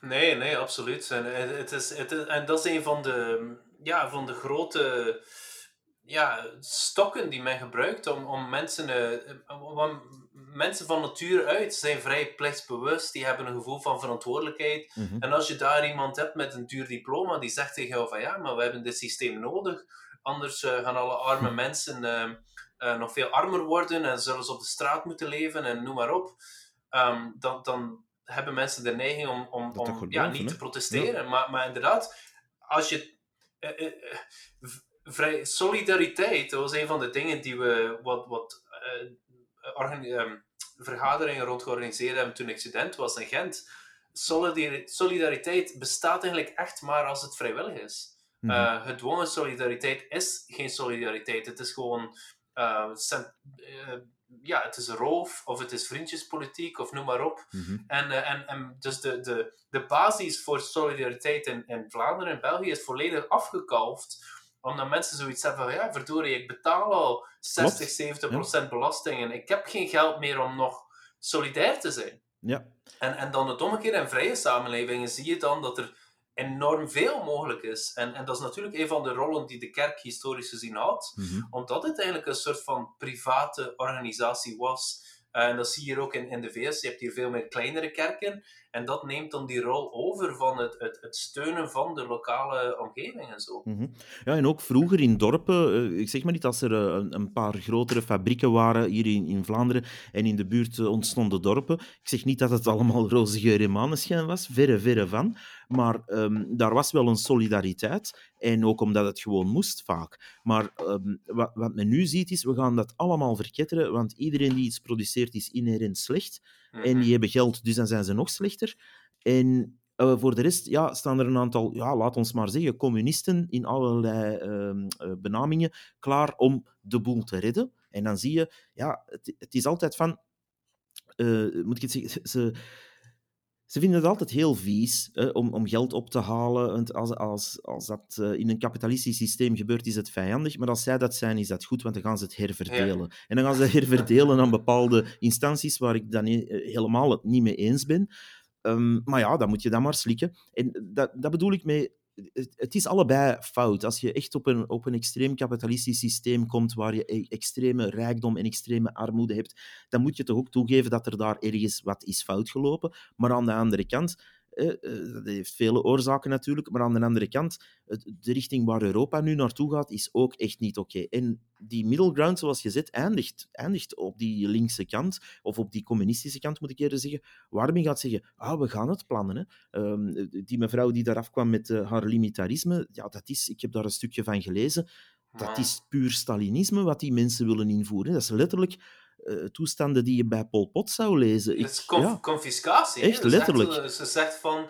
Nee, nee, absoluut. En, het is, het is, en dat is een van de, ja, van de grote ja, stokken die men gebruikt om, om mensen, uh, om, mensen van natuur uit zijn vrij plichtsbewust, die hebben een gevoel van verantwoordelijkheid. Mhm. En als je daar iemand hebt met een duur diploma die zegt tegen jou van ja, maar we hebben dit systeem nodig, anders uh, gaan alle arme hm. mensen uh, nog veel armer worden en zullen ze op de straat moeten leven en noem maar op, um, dan, dan hebben mensen de neiging om, om, om ja, niet te protesteren. Maar, maar inderdaad, als je vrij, solidariteit, dat was een van de dingen die we wat, wat uh, vergaderingen rond georganiseerd hebben toen ik student was in Gent. Solidariteit bestaat eigenlijk echt maar als het vrijwillig is. Mm gedwongen solidariteit is geen solidariteit. Het is gewoon ja, het is roof of het is vriendjespolitiek of noem maar op. Mhm. en, en, en dus de, de, de basis voor solidariteit in, in Vlaanderen en België is volledig afgekalfd omdat mensen zoiets hebben van, ja, verdorie, ik betaal al 60, 70 procent belasting en ik heb geen geld meer om nog solidair te zijn. Ja. En, en dan het omgekeerde, in vrije samenlevingen zie je dan dat er enorm veel mogelijk is. En, en dat is natuurlijk een van de rollen die de kerk historisch gezien had, mm omdat het eigenlijk een soort van private organisatie was. En dat zie je ook in, in de VS. Je hebt hier veel meer kleinere kerken. En dat neemt dan die rol over van het, het, het steunen van de lokale omgeving en zo. Mhm. Ja, en ook vroeger in dorpen, eh, ik zeg maar niet als er eh, een, een paar grotere fabrieken waren hier in, in Vlaanderen en in de buurt eh, ontstonden dorpen. Ik zeg niet dat het allemaal roze geur was, verre, verre van. Maar um, daar was wel een solidariteit. En ook omdat het gewoon moest vaak. Maar um, wat, wat men nu ziet is, we gaan dat allemaal verketteren, want iedereen die iets produceert is inherent slecht. En die mhm. hebben geld, dus dan zijn ze nog slechter. En uh, voor de rest ja, staan er een aantal, ja, laat ons maar zeggen, communisten in allerlei uh, benamingen klaar om de boel te redden. En dan zie je, ja, het, het is altijd van, uh, moet ik het zeggen, ze, ze vinden het altijd heel vies om, om geld op te halen. Want als, als, als dat uh, in een kapitalistisch systeem gebeurt, is het vijandig. Maar als zij dat zijn, is dat goed, want dan gaan ze het herverdelen. En dan gaan ze herverdelen aan bepaalde instanties waar ik dan helemaal het niet mee eens ben. Um, maar ja, dan moet je dat maar slikken. En dat, dat bedoel ik mee het is allebei fout. Als je echt op een, op een extreem kapitalistisch systeem komt waar je e-, extreme rijkdom en extreme armoede hebt, dan moet je toch ook toegeven dat er daar ergens wat is fout gelopen. Maar aan de andere kant, dat heeft vele oorzaken natuurlijk, maar aan de andere kant, de richting waar Europa nu naartoe gaat, is ook echt niet oké. En die middle ground, zoals je zegt, eindigt, eindigt op die linkse kant, of op die communistische kant, moet ik eerder zeggen, waar men gaat zeggen, ah, we gaan het plannen. Hè. Um, die mevrouw die daar afkwam met uh, haar limitarisme, ja, dat is, ik heb daar een stukje van gelezen, dat is puur Stalinisme wat die mensen willen invoeren. Dat is letterlijk uh, toestanden die je bij Pol Pot zou lezen. Het is conf confiscatie. Echt, letterlijk. Zegt, ze zegt van,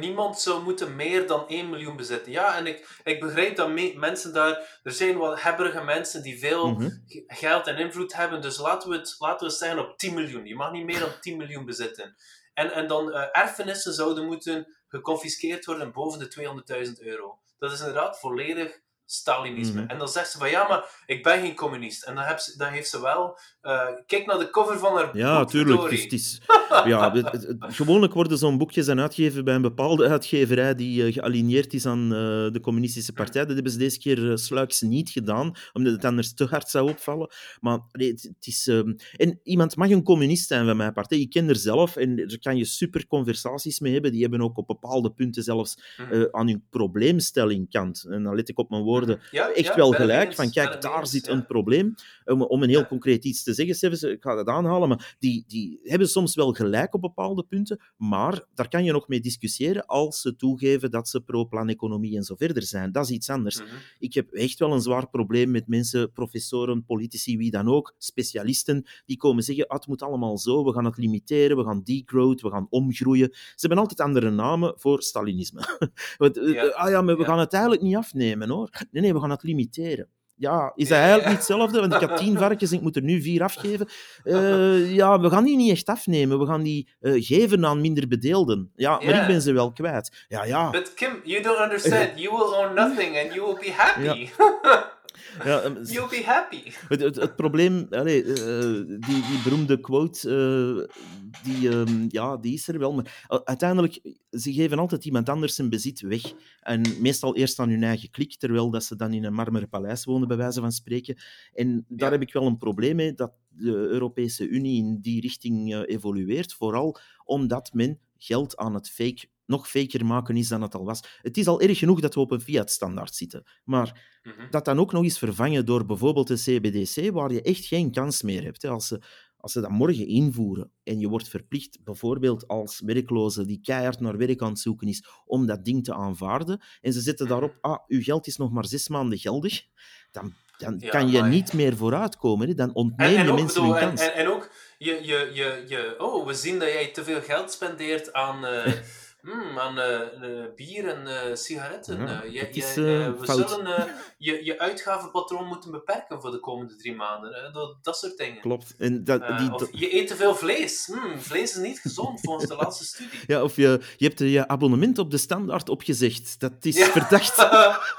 niemand zou moeten meer dan 1 miljoen bezitten. Ja, en ik, ik begrijp dat mensen daar... Er zijn wel hebberige mensen die veel mm -hmm. geld en invloed hebben, dus laten we, het, laten we het zeggen op 10 miljoen. Je mag niet meer dan 10 miljoen bezitten. En, en dan uh, erfenissen zouden moeten geconfiskeerd worden boven de 200.000 euro. Dat is inderdaad volledig Stalinisme. Mhm. En dan zegt ze van ja, maar ik ben geen communist. En dan, heb ze, dan heeft ze wel. Uh, kijk naar de cover van haar Ja, tuurlijk. Dus het is, ja, het, gewoonlijk worden zo'n boekjes dan uitgegeven bij een bepaalde uitgeverij die uh, gealigneerd is aan uh, de communistische partij. Dat hebben ze deze keer sluiks niet gedaan, omdat het anders te hard zou opvallen. Maar nee, het, het, is. Ehm, en iemand mag een communist zijn van mijn partij. Ik ken er zelf en daar kan je super conversaties mee hebben. Die hebben ook op bepaalde punten zelfs mhm. aan hun probleemstelling kant. En dan let ik op mijn woorden Ja, echt ja, wel gelijk. Van kijk, daar zit een probleem. Om, om een heel concreet iets te zeggen, Stevens, ik ga dat aanhalen, maar die, die hebben soms wel gelijk op bepaalde punten, maar daar kan je nog mee discussiëren als ze toegeven dat ze pro-planeconomie en zo verder zijn. Dat is iets anders. Mhm. Ik heb echt wel een zwaar probleem met mensen, professoren, politici, wie dan ook, specialisten, die komen zeggen, ah, het moet allemaal zo, we gaan het limiteren, we gaan degrowth, we gaan omgroeien. Ze hebben altijd andere namen voor Stalinisme. Want, eh, Ja. Ah ja, maar we Ja. gaan het eigenlijk niet afnemen, hoor. Nee, nee, we gaan het limiteren. Ja, is dat eigenlijk niet hetzelfde? Want ik had tien varkens en ik moet er nu vier afgeven. Eh, ja, we gaan die niet echt afnemen. We gaan die eh, geven aan minder bedeelden. Ja, maar ik ben ze wel kwijt. Ja, ja. But Kim, you don't understand. You will own nothing and you will be happy. ja ehm, You'll be happy. Het, het, het probleem, allee, eh, die, die beroemde quote, eh, die, ehm, ja, die is er wel. Maar uiteindelijk, ze geven altijd iemand anders zijn bezit weg. En meestal eerst aan hun eigen klik, terwijl dat ze dan in een marmeren paleis wonen, bij wijze van spreken. En daar Ja. heb ik wel een probleem mee, dat de Europese Unie in die richting eh, evolueert. Vooral omdat men geld aan het fake, nog faker maken is dan het al was. Het is al erg genoeg dat we op een fiat-standaard zitten. Maar Mhm. dat dan ook nog eens vervangen door bijvoorbeeld de CBDC, waar je echt geen kans meer hebt. Als, ze, als ze dat morgen invoeren en je wordt verplicht, bijvoorbeeld als werkloze die keihard naar werk aan het zoeken is, om dat ding te aanvaarden, en ze zetten daarop, ah, uw geld is nog maar zes maanden geldig, dan, dan Ja, kan je niet meer vooruitkomen. Hè. Dan ontneem en je ook, mensen bedoel, hun kans. en, en ook, je, je, je, je, oh, we zien dat jij te veel geld spendeert aan, eh, mm, aan eh, eh, bier en eh, sigaretten. Ja, je, het is, je, we fout. zullen je, je uitgavenpatroon moeten beperken voor de komende drie maanden. Dat, dat soort dingen. Klopt. En dat, die, of je eet te veel vlees. Hmm, vlees is niet gezond volgens de laatste studie. ja, of je, je hebt je abonnement op de standaard opgezegd. Dat is Ja. verdacht.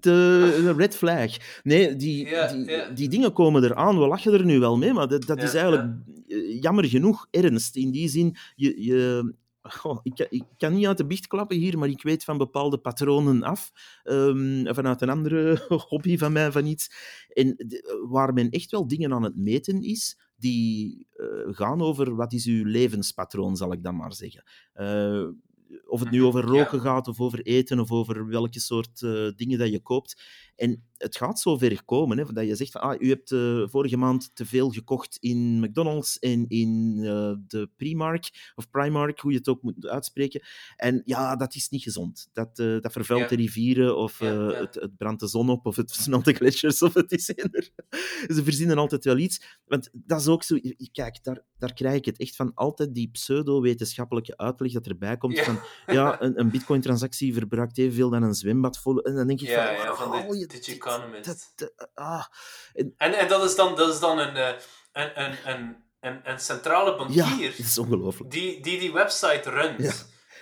Een red flag. Nee, die, die, die dingen komen eraan. We lachen er nu wel mee, maar dat, dat is eigenlijk jammer genoeg ernst. In die zin, je, je, ik, kan- ik kan niet uit de biecht klappen hier, maar ik weet van bepaalde patronen af. ehm, vanuit een andere hobby van mij, van iets. En de- waar men echt wel dingen aan het meten is, die eh, gaan over wat is uw levenspatroon, zal ik dan maar zeggen. Eh, of het nu Mhm, over ja. roken gaat, of over eten, of over welke soort eh, dingen dat je koopt. En het gaat zover komen, hè, dat je zegt van, ah, u hebt eh, vorige maand te veel gekocht in McDonald's en in eh, de Primark, of Primark, hoe je het ook moet uitspreken. En ja, dat is niet gezond. Dat, eh, dat vervuilt Ja. de rivieren, of Ja, ja. Het, het brandt de zon op, of het smelt de gletsjers, of het is eender. Ze verzinnen altijd wel iets. Want dat is ook zo... Kijk, daar, daar krijg ik het echt van. Altijd die pseudo-wetenschappelijke uitleg dat erbij komt van... Ja, een, een bitcoin-transactie verbruikt evenveel dan een zwembad vol. En dan denk ik Ja, van... van je Digiconomist. Dit- dat- ah. En, en dat is dan, dat is dan een, eh, een, een, een, een, een centrale Ja, bankier dat is ongelooflijk. die, die die website runt. Ja.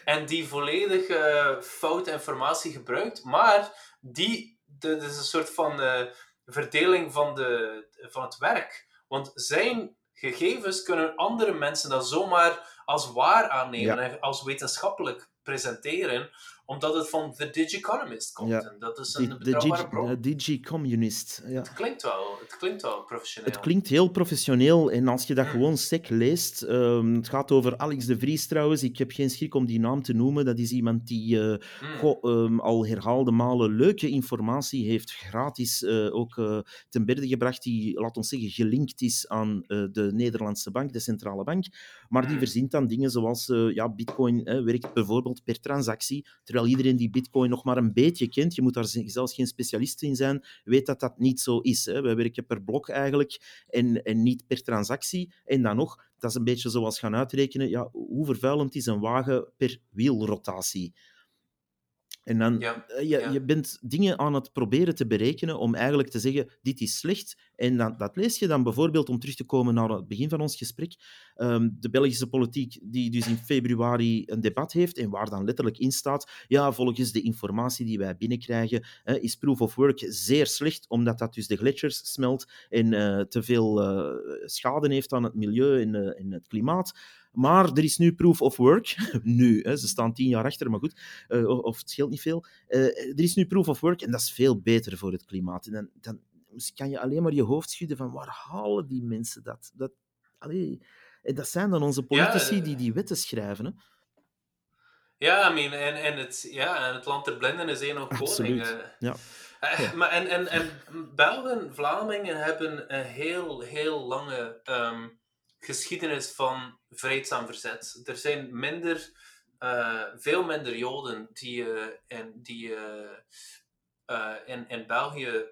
En die volledig eh, foute informatie gebruikt. Maar die, dat is een soort van eh, verdeling van, de, van het werk. Want zijn gegevens kunnen andere mensen dan zomaar als waar aannemen Ja. en als wetenschappelijk presenteren, omdat het van The Digiconomist komt. Ja. En dat is een De betrouwbare bron. digi-communist. Ja. Het klinkt wel, het klinkt wel professioneel. Het klinkt heel professioneel en als je dat Mm. gewoon sec leest, ehm, het gaat over Alex de Vries trouwens, ik heb geen schrik om die naam te noemen, dat is iemand die eh, Mm. goh, ehm, al herhaalde malen leuke informatie heeft gratis eh, ook eh, ten berde gebracht, die, laat ons zeggen, gelinkt is aan de Nederlandse bank, de centrale bank, maar die Mm. verzint dan dingen zoals, ja, bitcoin werkt bijvoorbeeld per transactie, terwijl iedereen die bitcoin nog maar een beetje kent, je moet daar zelfs geen specialist in zijn, weet dat dat niet zo is. Hè. Wij werken per blok eigenlijk en, en niet per transactie. En dan nog, dat is een beetje zoals gaan uitrekenen, ja, hoe vervuilend is een wagen per wielrotatie? En dan, Ja, eh, je, ja. je bent dingen aan het proberen te berekenen om eigenlijk te zeggen, dit is slecht. En dan, dat lees je dan bijvoorbeeld, om terug te komen naar het begin van ons gesprek, ehm, de Belgische politiek die dus in februari een debat heeft en waar dan letterlijk in staat, ja, volgens de informatie die wij binnenkrijgen, is proof of work zeer slecht, omdat dat dus de gletsjers smelt en eh, te veel eh, schade heeft aan het milieu en, en het klimaat. Maar er is nu proof of work. nu, hè, ze staan tien jaar achter, maar goed, eh, of, het scheelt niet veel. Eh, er is nu proof of work en dat is veel beter voor het klimaat. En dan, dan kan je alleen maar je hoofd schudden van waar halen die mensen dat? dat allee, en dat zijn dan onze politici eh, die die wetten schrijven. Hè? Ja, I mean, en, en, het, ja, en het land der blinden is één nog koning. Absoluut. Ja. Maar en, en, en Belgen, Vlamingen hebben een heel, heel lange ehm, geschiedenis van vreedzaam verzet. Er zijn minder, eh, veel minder Joden die, eh, en, die eh, in, in België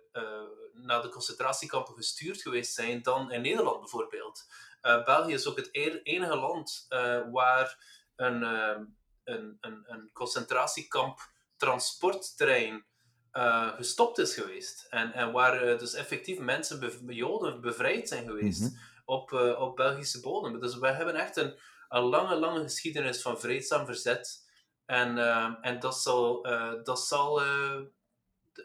naar de concentratiekampen gestuurd geweest zijn dan in Nederland bijvoorbeeld. België is ook het e- enige land waar een, ehm, een, een, een concentratiekamp transporttrein gestopt is geweest. En, en waar dus effectief mensen, Joden, bevrijd zijn geweest Mhm. Op, eh, op Belgische bodem. Dus wij hebben echt een, een lange, lange geschiedenis van vreedzaam verzet. En, eh, en dat zal, eh, dat, zal, eh,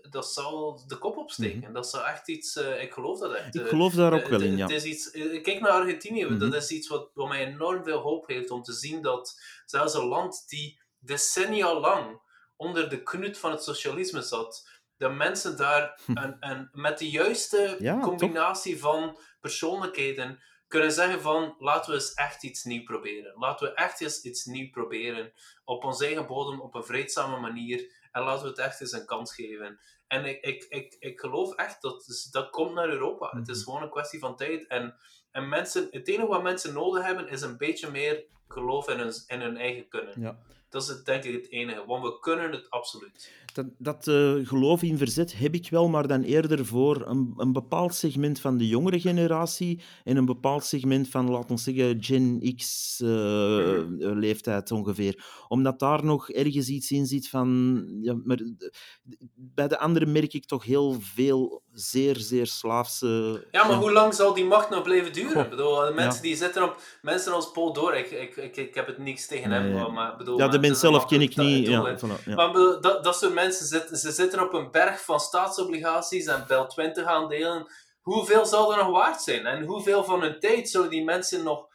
dat zal de kop opsteken. Dat zal echt iets, ik geloof dat echt. Ik geloof daar ook wel in, ja. Het is iets, kijk naar Argentinië, Mhm. dat is iets wat, wat mij enorm veel hoop heeft om te zien dat zelfs een land die decennia lang onder de knut van het socialisme zat, de mensen daar een, een, met de juiste. Ja, combinatie van persoonlijkheden kunnen zeggen van laten we eens echt iets nieuws proberen. Laten we echt eens iets nieuws proberen op ons eigen bodem op een vreedzame manier en laten we het echt eens een kans geven. En ik, ik, ik, ik geloof echt dat dat komt naar Europa. Het is Mhm. gewoon een kwestie van tijd. En, en mensen, het enige wat mensen nodig hebben is een beetje meer geloof in hun, in hun eigen kunnen. ja. Dat is het, denk ik het enige, want we kunnen het absoluut. Dat, dat eh, geloof in verzet heb ik wel, maar dan eerder voor een, een bepaald segment van de jongere generatie en een bepaald segment van, laten we zeggen, Gen X eh, Mhm. eh, leeftijd ongeveer. Omdat daar nog ergens iets in zit van... Ja, maar bij de anderen merk ik toch heel veel zeer, zeer slaafse... Ja, maar hoe lang zal die macht nog blijven duren? Goh, Ik bedoel, de mensen ja. die zitten op... Mensen als Paul Door, ik, ik, ik, ik heb het niks tegen hem, maar bedoel... Ja, de is een zelf ken ik niet. Ja, voilà, ja. Maar dat, dat soort mensen zitten, ze zitten op een berg van staatsobligaties en Bel 20 aandelen. Hoeveel zal er nog waard zijn? En hoeveel van hun tijd zullen die mensen nog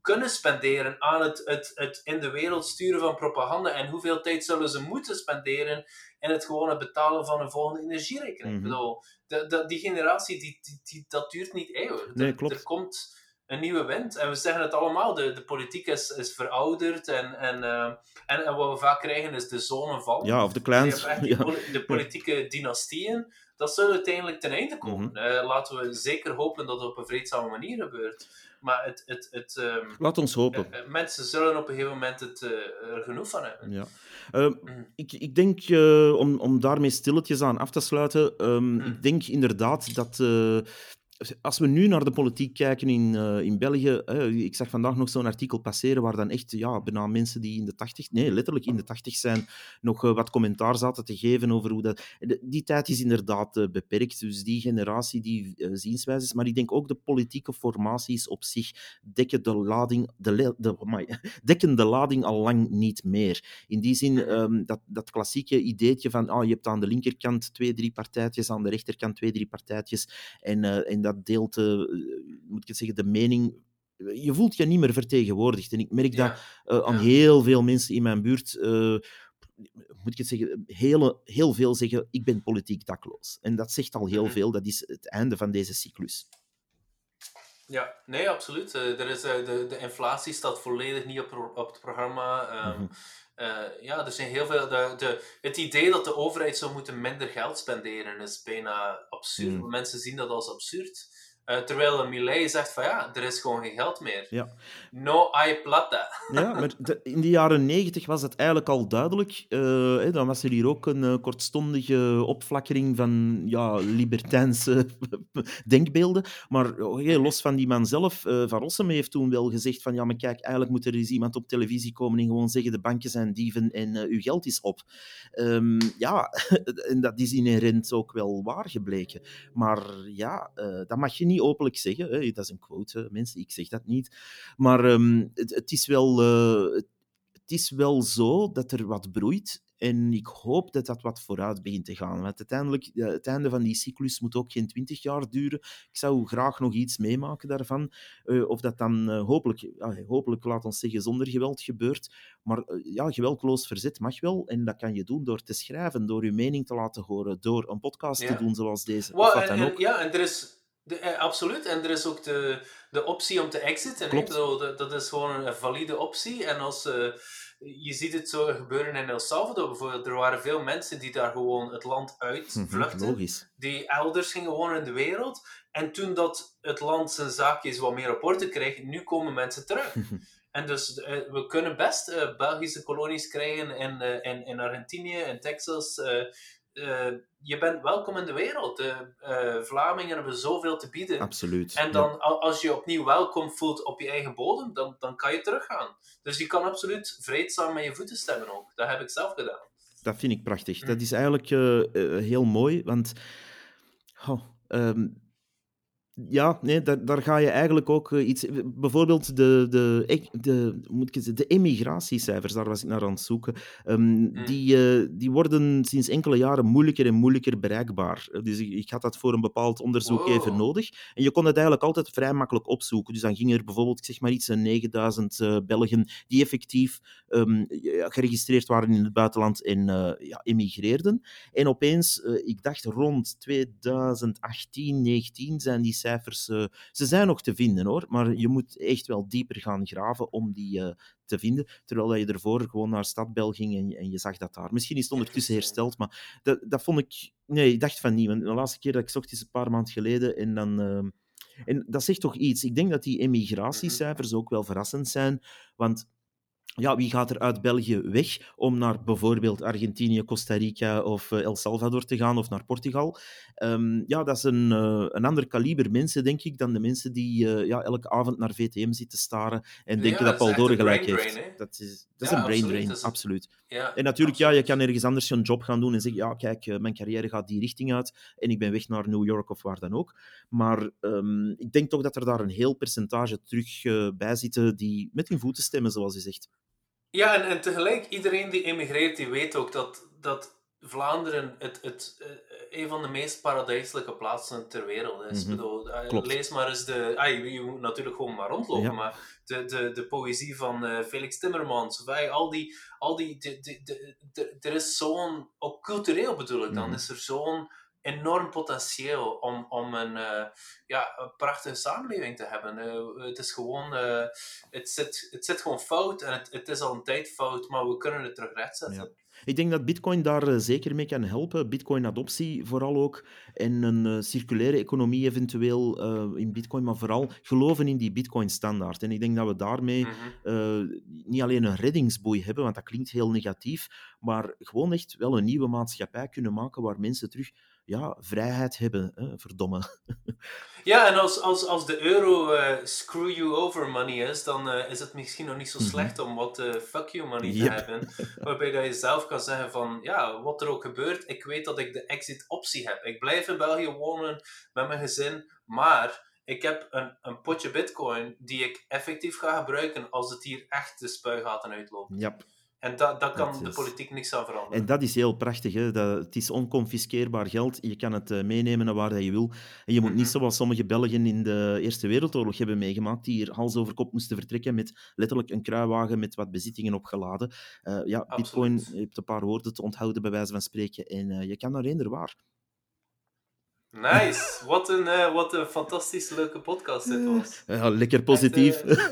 kunnen spenderen aan het, het, het in de wereld sturen van propaganda? En hoeveel tijd zullen ze moeten spenderen in het gewone betalen van een volgende energierekening? Ik Mhm. bedoel, de, de, die generatie, die, die, die, dat duurt niet eeuwig. Nee, er, klopt. er komt een nieuwe wind. En we zeggen het allemaal, de, de politiek is, is verouderd. En, en, eh, en, en wat we vaak krijgen is de zone van. ja, of de die Ja. poli- de politieke dynastieën, dat zullen uiteindelijk ten einde komen. Mhm. Eh, laten we zeker hopen dat het op een vreedzame manier gebeurt. Maar het, het, het, ehm, Laat ons hopen. eh, mensen zullen op een gegeven moment het, er genoeg van hebben. Ja. Eh, Mhm. ik, ik denk, om, om daarmee stilletjes aan af te sluiten, ehm, Mhm. ik denk inderdaad dat... als we nu naar de politiek kijken in, eh, in België, ik zag vandaag nog zo'n artikel passeren waar dan echt ja, bijna mensen die in de tachtig, nee, letterlijk in de tachtig zijn, nog eh, wat commentaar zaten te geven over hoe dat... Die tijd is inderdaad eh, beperkt, dus die generatie, die eh, zienswijzes, maar ik denk ook de politieke formaties op zich dekken de lading, de, de, dekken de lading al lang niet meer. In die zin, ehm, dat, dat klassieke ideetje van ah, je hebt aan de linkerkant twee, drie partijtjes, aan de rechterkant twee, drie partijtjes, en, en dat deelt, eh, moet ik het zeggen, de mening... Je voelt je niet meer vertegenwoordigd. En ik merk dat eh, aan Ja. heel veel mensen in mijn buurt... eh, moet ik het zeggen, hele, heel veel zeggen, ik ben politiek dakloos. En dat zegt al heel Mhm. veel, dat is het einde van deze cyclus. Ja, nee, absoluut. Eh, er is, eh, de, de inflatie staat volledig niet op, op het programma. Ehm, Mhm. Eh, ja, er zijn heel veel. De, de, het idee dat de overheid zou moeten minder geld spenderen is bijna absurd. Mhm. Mensen zien dat als absurd. Eh, terwijl Millet zegt van ja, er is gewoon geen geld meer. Ja. No hay plata. Ja, maar de- in de jaren negentig was het eigenlijk al duidelijk. eh, hè, dan was er hier ook een eh, kortstondige opflakkering van ja, libertijnse denkbeelden. Maar oh, los van die man zelf, Van Rossum heeft toen wel gezegd van ja, maar kijk, eigenlijk moet er eens iemand op televisie komen en gewoon zeggen de banken zijn dieven en uw geld is op. Ehm, ja, en dat is inherent ook wel waar gebleken. Maar ja, dat mag je niet openlijk zeggen. Hè. Dat is een quote, mensen, ik zeg dat niet. Maar ehm, het, het, is wel, eh, het, is wel zo dat er wat broeit. En ik hoop dat dat wat vooruit begint te gaan. Want uiteindelijk, het einde van die cyclus moet ook geen twintig jaar duren. Ik zou graag nog iets meemaken daarvan. Eh, of dat dan eh, hopelijk, ja, hopelijk, laat ons zeggen, zonder geweld gebeurt. Maar ja, geweldloos verzet mag wel. En dat kan je doen door te schrijven, door je mening te laten horen, door een podcast Ja. te doen zoals deze. Wel, of wat en, dan en- ook. ja, en er is, De, absoluut. En er is ook de, de optie om te exiten. Klopt. Dat, dat is gewoon een valide optie. En als je ziet het zo gebeuren in El Salvador bijvoorbeeld. Er waren veel mensen die daar gewoon het land uit mhm, vluchten. die elders gingen wonen in de wereld. En toen dat het land zijn zaakjes wat meer op orde kreeg, nu komen mensen terug. en dus uh, we kunnen best uh, Belgische kolonies krijgen in, in, in Argentinië, in Texas, uh, je bent welkom in de wereld. De uh, Vlamingen hebben zoveel te bieden. Absoluut. En dan, als je opnieuw welkom voelt op je eigen bodem, dan, dan kan je teruggaan. Dus je kan absoluut vreedzaam met je voeten stemmen ook. Dat heb ik zelf gedaan. Dat vind ik prachtig. Mm. Dat is eigenlijk uh, heel mooi, want... Oh, um, ja, nee, daar, daar ga je eigenlijk ook eh, iets... Bijvoorbeeld de, de, de, moet ik zeggen, de emigratiecijfers, daar was ik naar aan het zoeken, um, die, uh, die worden sinds enkele jaren moeilijker en moeilijker bereikbaar. Dus ik, ik had dat voor een bepaald onderzoek even nodig. En je kon het eigenlijk altijd vrij makkelijk opzoeken. Dus dan ging er bijvoorbeeld, ik zeg maar iets, 9000 uh, Belgen die effectief um, geregistreerd waren in het buitenland en ja, emigreerden. En opeens, ik dacht rond 2018, 19 zijn die cijfers cijfers, uh, ze zijn nog te vinden hoor, maar je moet echt wel dieper gaan graven om die uh, te vinden. Terwijl je ervoor gewoon naar Stadbel ging en, en, je zag dat daar. Misschien is het ondertussen hersteld, maar dat, dat vond ik... Nee, ik dacht van niet. Want de laatste keer dat ik zocht is een paar maanden geleden en dan... Uh, en dat zegt toch iets. Ik denk dat die emigratiecijfers ook wel verrassend zijn, want ja, wie gaat er uit België weg om naar bijvoorbeeld Argentinië, Costa Rica of eh, El Salvador te gaan of naar Portugal? Um, ja, dat is een, uh, een ander kaliber mensen, denk ik, dan de mensen die uh, ja, elke avond naar VTM zitten staren en denken dat Paul Doren gelijk heeft. dat is, dat is een brain drain, absoluut. Ja, en natuurlijk, ja, je kan ergens anders een job gaan doen en zeggen, ja, kijk, mijn carrière gaat die richting uit en ik ben weg naar New York of waar dan ook. Maar um, ik denk toch dat er daar een heel percentage terug bij zitten die met hun voeten stemmen, zoals je zegt. Ja, en, en tegelijk, iedereen die emigreert, die weet ook dat, dat Vlaanderen het, het, uh, een van de meest paradijselijke plaatsen ter wereld is. Mm bedoel, uh, lees maar eens de... Ah, je, moet natuurlijk gewoon maar rondlopen, maar de, de, de poëzie van uh, Felix Timmermans, of, al die... Al die de, de, de, er is zo'n... Ook cultureel bedoel ik dan, mm is er zo'n enorm potentieel om, om een, uh, ja, een prachtige samenleving te hebben. Uh, het is gewoon, uh, het, zit, het zit gewoon fout en het, het is al een tijd fout, maar we kunnen het terug rechtzetten. Ja. Ik denk dat Bitcoin daar zeker mee kan helpen. Bitcoin-adoptie vooral ook. En een circulaire economie eventueel in Bitcoin, maar vooral geloven in die Bitcoin-standaard. En ik denk dat we daarmee mm niet alleen een reddingsboei hebben, want dat klinkt heel negatief, maar gewoon echt wel een nieuwe maatschappij kunnen maken waar mensen terug ja, vrijheid hebben, hè, verdomme. Ja, en als, als, als de euro uh, screw you over money is, dan uh, is het misschien nog niet zo mhm. slecht om wat uh, fuck you money te hebben. Waarbij dat je zelf kan zeggen van, ja, wat er ook gebeurt, ik weet dat ik de exit optie heb. Ik blijf in België wonen met mijn gezin, maar ik heb een, een potje bitcoin die ik effectief ga gebruiken als het hier echt de spuigaten uitloopt. Ja. En dat, dat kan de politiek niks aan veranderen. En dat is heel prachtig. Hè? Dat, het is onconfiskeerbaar geld. Je kan het uh, meenemen naar waar je wil. En je moet niet mhm. zoals sommige Belgen in de Eerste Wereldoorlog hebben meegemaakt, die hier hals over kop moesten vertrekken met letterlijk een kruiwagen met wat bezittingen opgeladen. Uh, ja, Bitcoin heeft een paar woorden te onthouden, bij wijze van spreken. En uh, je kan naar eender waar. Nice. Wat een, uh, wat een fantastisch leuke podcast dit was. Ja, lekker positief. Uh...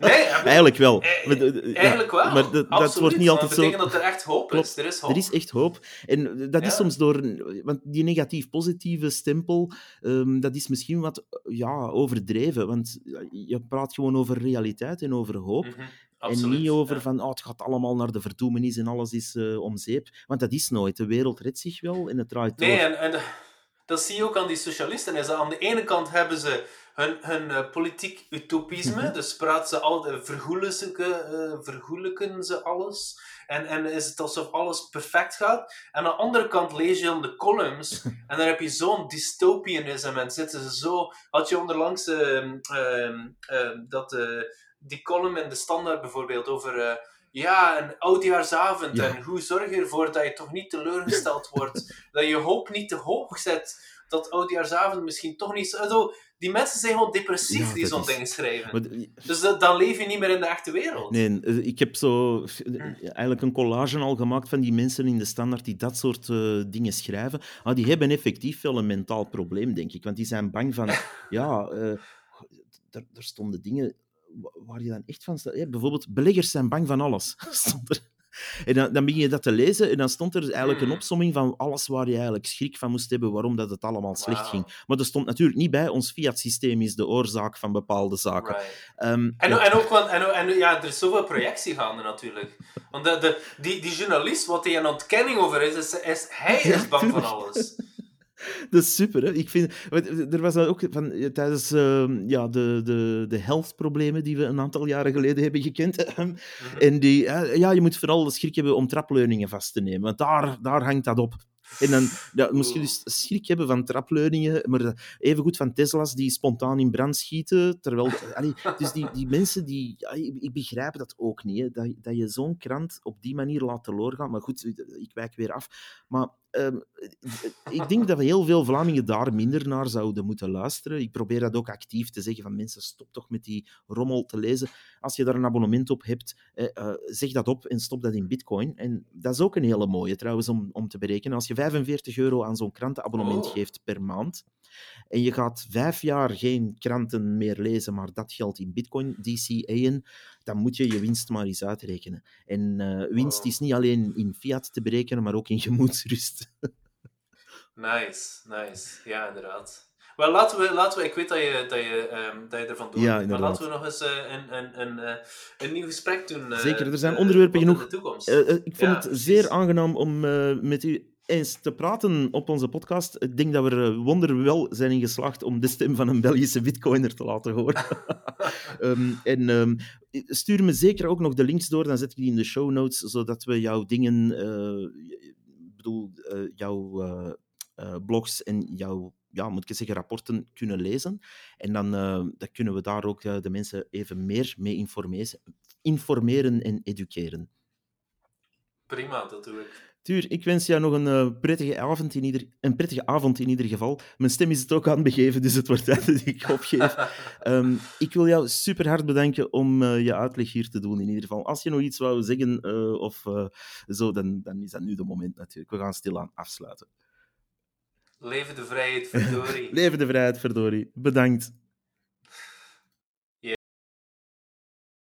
nee, eigenlijk wel. Eh, eigenlijk wel. Maar dat wordt niet altijd zo. Dat betekent dat er echt hoop is. Er is hoop. Er is echt hoop. En dat is soms door... Want die negatief-positieve stempel, um, dat is misschien wat ja, overdreven. Want je praat gewoon over realiteit en over hoop. Mm -hmm. en niet over van, oh, het gaat allemaal naar de verdoemenis en alles is uh, om zeep. Want dat is nooit. De wereld redt zich wel en het draait Nee, en, en dat zie je ook aan die socialisten. Is dat aan de ene kant hebben ze hun, hun uh, politiek utopisme, mhm. dus praten ze al, uh, vergoelijken ze alles. En, en is het alsof alles perfect gaat. En aan de andere kant lees je dan de columns en dan heb je zo'n dystopianisme en zitten ze zo... Had je onderlangs uh, dat, die column in de Standaard bijvoorbeeld over ja, een oudjaarsavond. En hoe zorg je ervoor dat je toch niet teleurgesteld wordt? dat je hoop niet te hoog zet dat oudjaarsavond misschien toch niet zo... Die mensen zijn gewoon depressief Ja, die zo'n is- dingen schrijven. Maar Dus dat- dan leef je niet meer in de echte wereld. Nee, eh, ik heb zo eh, eigenlijk een collage al gemaakt van die mensen in de standaard die dat soort eh, dingen schrijven. Ah, die hebben effectief wel een mentaal probleem, denk ik. Want die zijn bang van, ja, er stonden dingen waar je dan echt van staat. Ja, bijvoorbeeld, beleggers zijn bang van alles. Stond er. En dan, dan begin je dat te lezen en dan stond er eigenlijk een Hmm. opsomming van alles waar je eigenlijk schrik van moest hebben, waarom dat het allemaal slecht ging. Maar er stond natuurlijk niet bij, ons fiat-systeem is de oorzaak van bepaalde zaken. Right. Ehm, En, ja. en ook, want, en, en, ja, er is zoveel projectie gaande natuurlijk. Want de, de, die, die journalist, wat hij een ontkenning over is, is, is hij is bang van alles. Dat is super, hè? Ik vind, want er was dan ook van, eh, tijdens eh, ja, de, de, de health-problemen die we een aantal jaren geleden hebben gekend. Mhm. en die, eh, ja, je moet vooral schrik hebben om trapleuningen vast te nemen, want daar, daar hangt dat op. En dan ja, moest je dus schrik hebben van trapleuningen, maar evengoed van Tesla's die spontaan in brand schieten. Terwijl, allee, dus die, die mensen, die, ja, ik, begrijp dat ook niet, hè, dat, dat je zo'n krant op die manier laat teloor gaan. Maar goed, ik wijk weer af. Maar ehm, ik denk dat we heel veel Vlamingen daar minder naar zouden moeten luisteren. Ik probeer dat ook actief te zeggen van mensen, stop toch met die rommel te lezen. Als je daar een abonnement op hebt, eh, eh, zeg dat op en stop dat in bitcoin. En dat is ook een hele mooie trouwens om, om te berekenen. Als je 45 euro aan zo'n krantenabonnement Oh. geeft per maand en je gaat vijf jaar geen kranten meer lezen, maar dat geldt in bitcoin, DCA'en, dan moet je je winst maar eens uitrekenen. En eh, winst Wow. is niet alleen in fiat te berekenen, maar ook in gemoedsrust. Nice, nice. Ja, inderdaad. Wel, laten we, laten we ik weet dat je, dat je, ehm, dat je ervan doet, Ja, maar laten we nog eens eh, een, een, een, eh, een nieuw gesprek doen. Zeker, er zijn onderwerpen genoeg. de toekomst. Ik vond Ja, het precies. zeer aangenaam om met u eens te praten op onze podcast. Ik denk dat we er wonderwel zijn in geslaagd om de stem van een Belgische bitcoiner te laten horen. Ehm, en ehm, stuur me zeker ook nog de links door, dan zet ik die in de show notes, zodat we jouw dingen, eh, bedoel, eh, jouw eh, eh, blogs en jouw, ja, moet ik zeggen, rapporten kunnen lezen. En dan, eh, dan kunnen we daar ook eh, de mensen even meer mee informeren, informeren en educeren. Prima, dat doe ik. Tuur, ik wens jou nog een, eh, prettige avond in ieder, een prettige avond in ieder geval. Mijn stem is het ook aan begeven, dus het wordt tijd dat ik opgeef. Ehm, ik wil jou super hard bedanken om eh, je uitleg hier te doen, in ieder geval. Als je nog iets wou zeggen eh, of zo, dan, dan is dat nu de moment natuurlijk. We gaan stilaan afsluiten. Leven de vrijheid, verdorie. Leven de vrijheid, verdorie. Bedankt.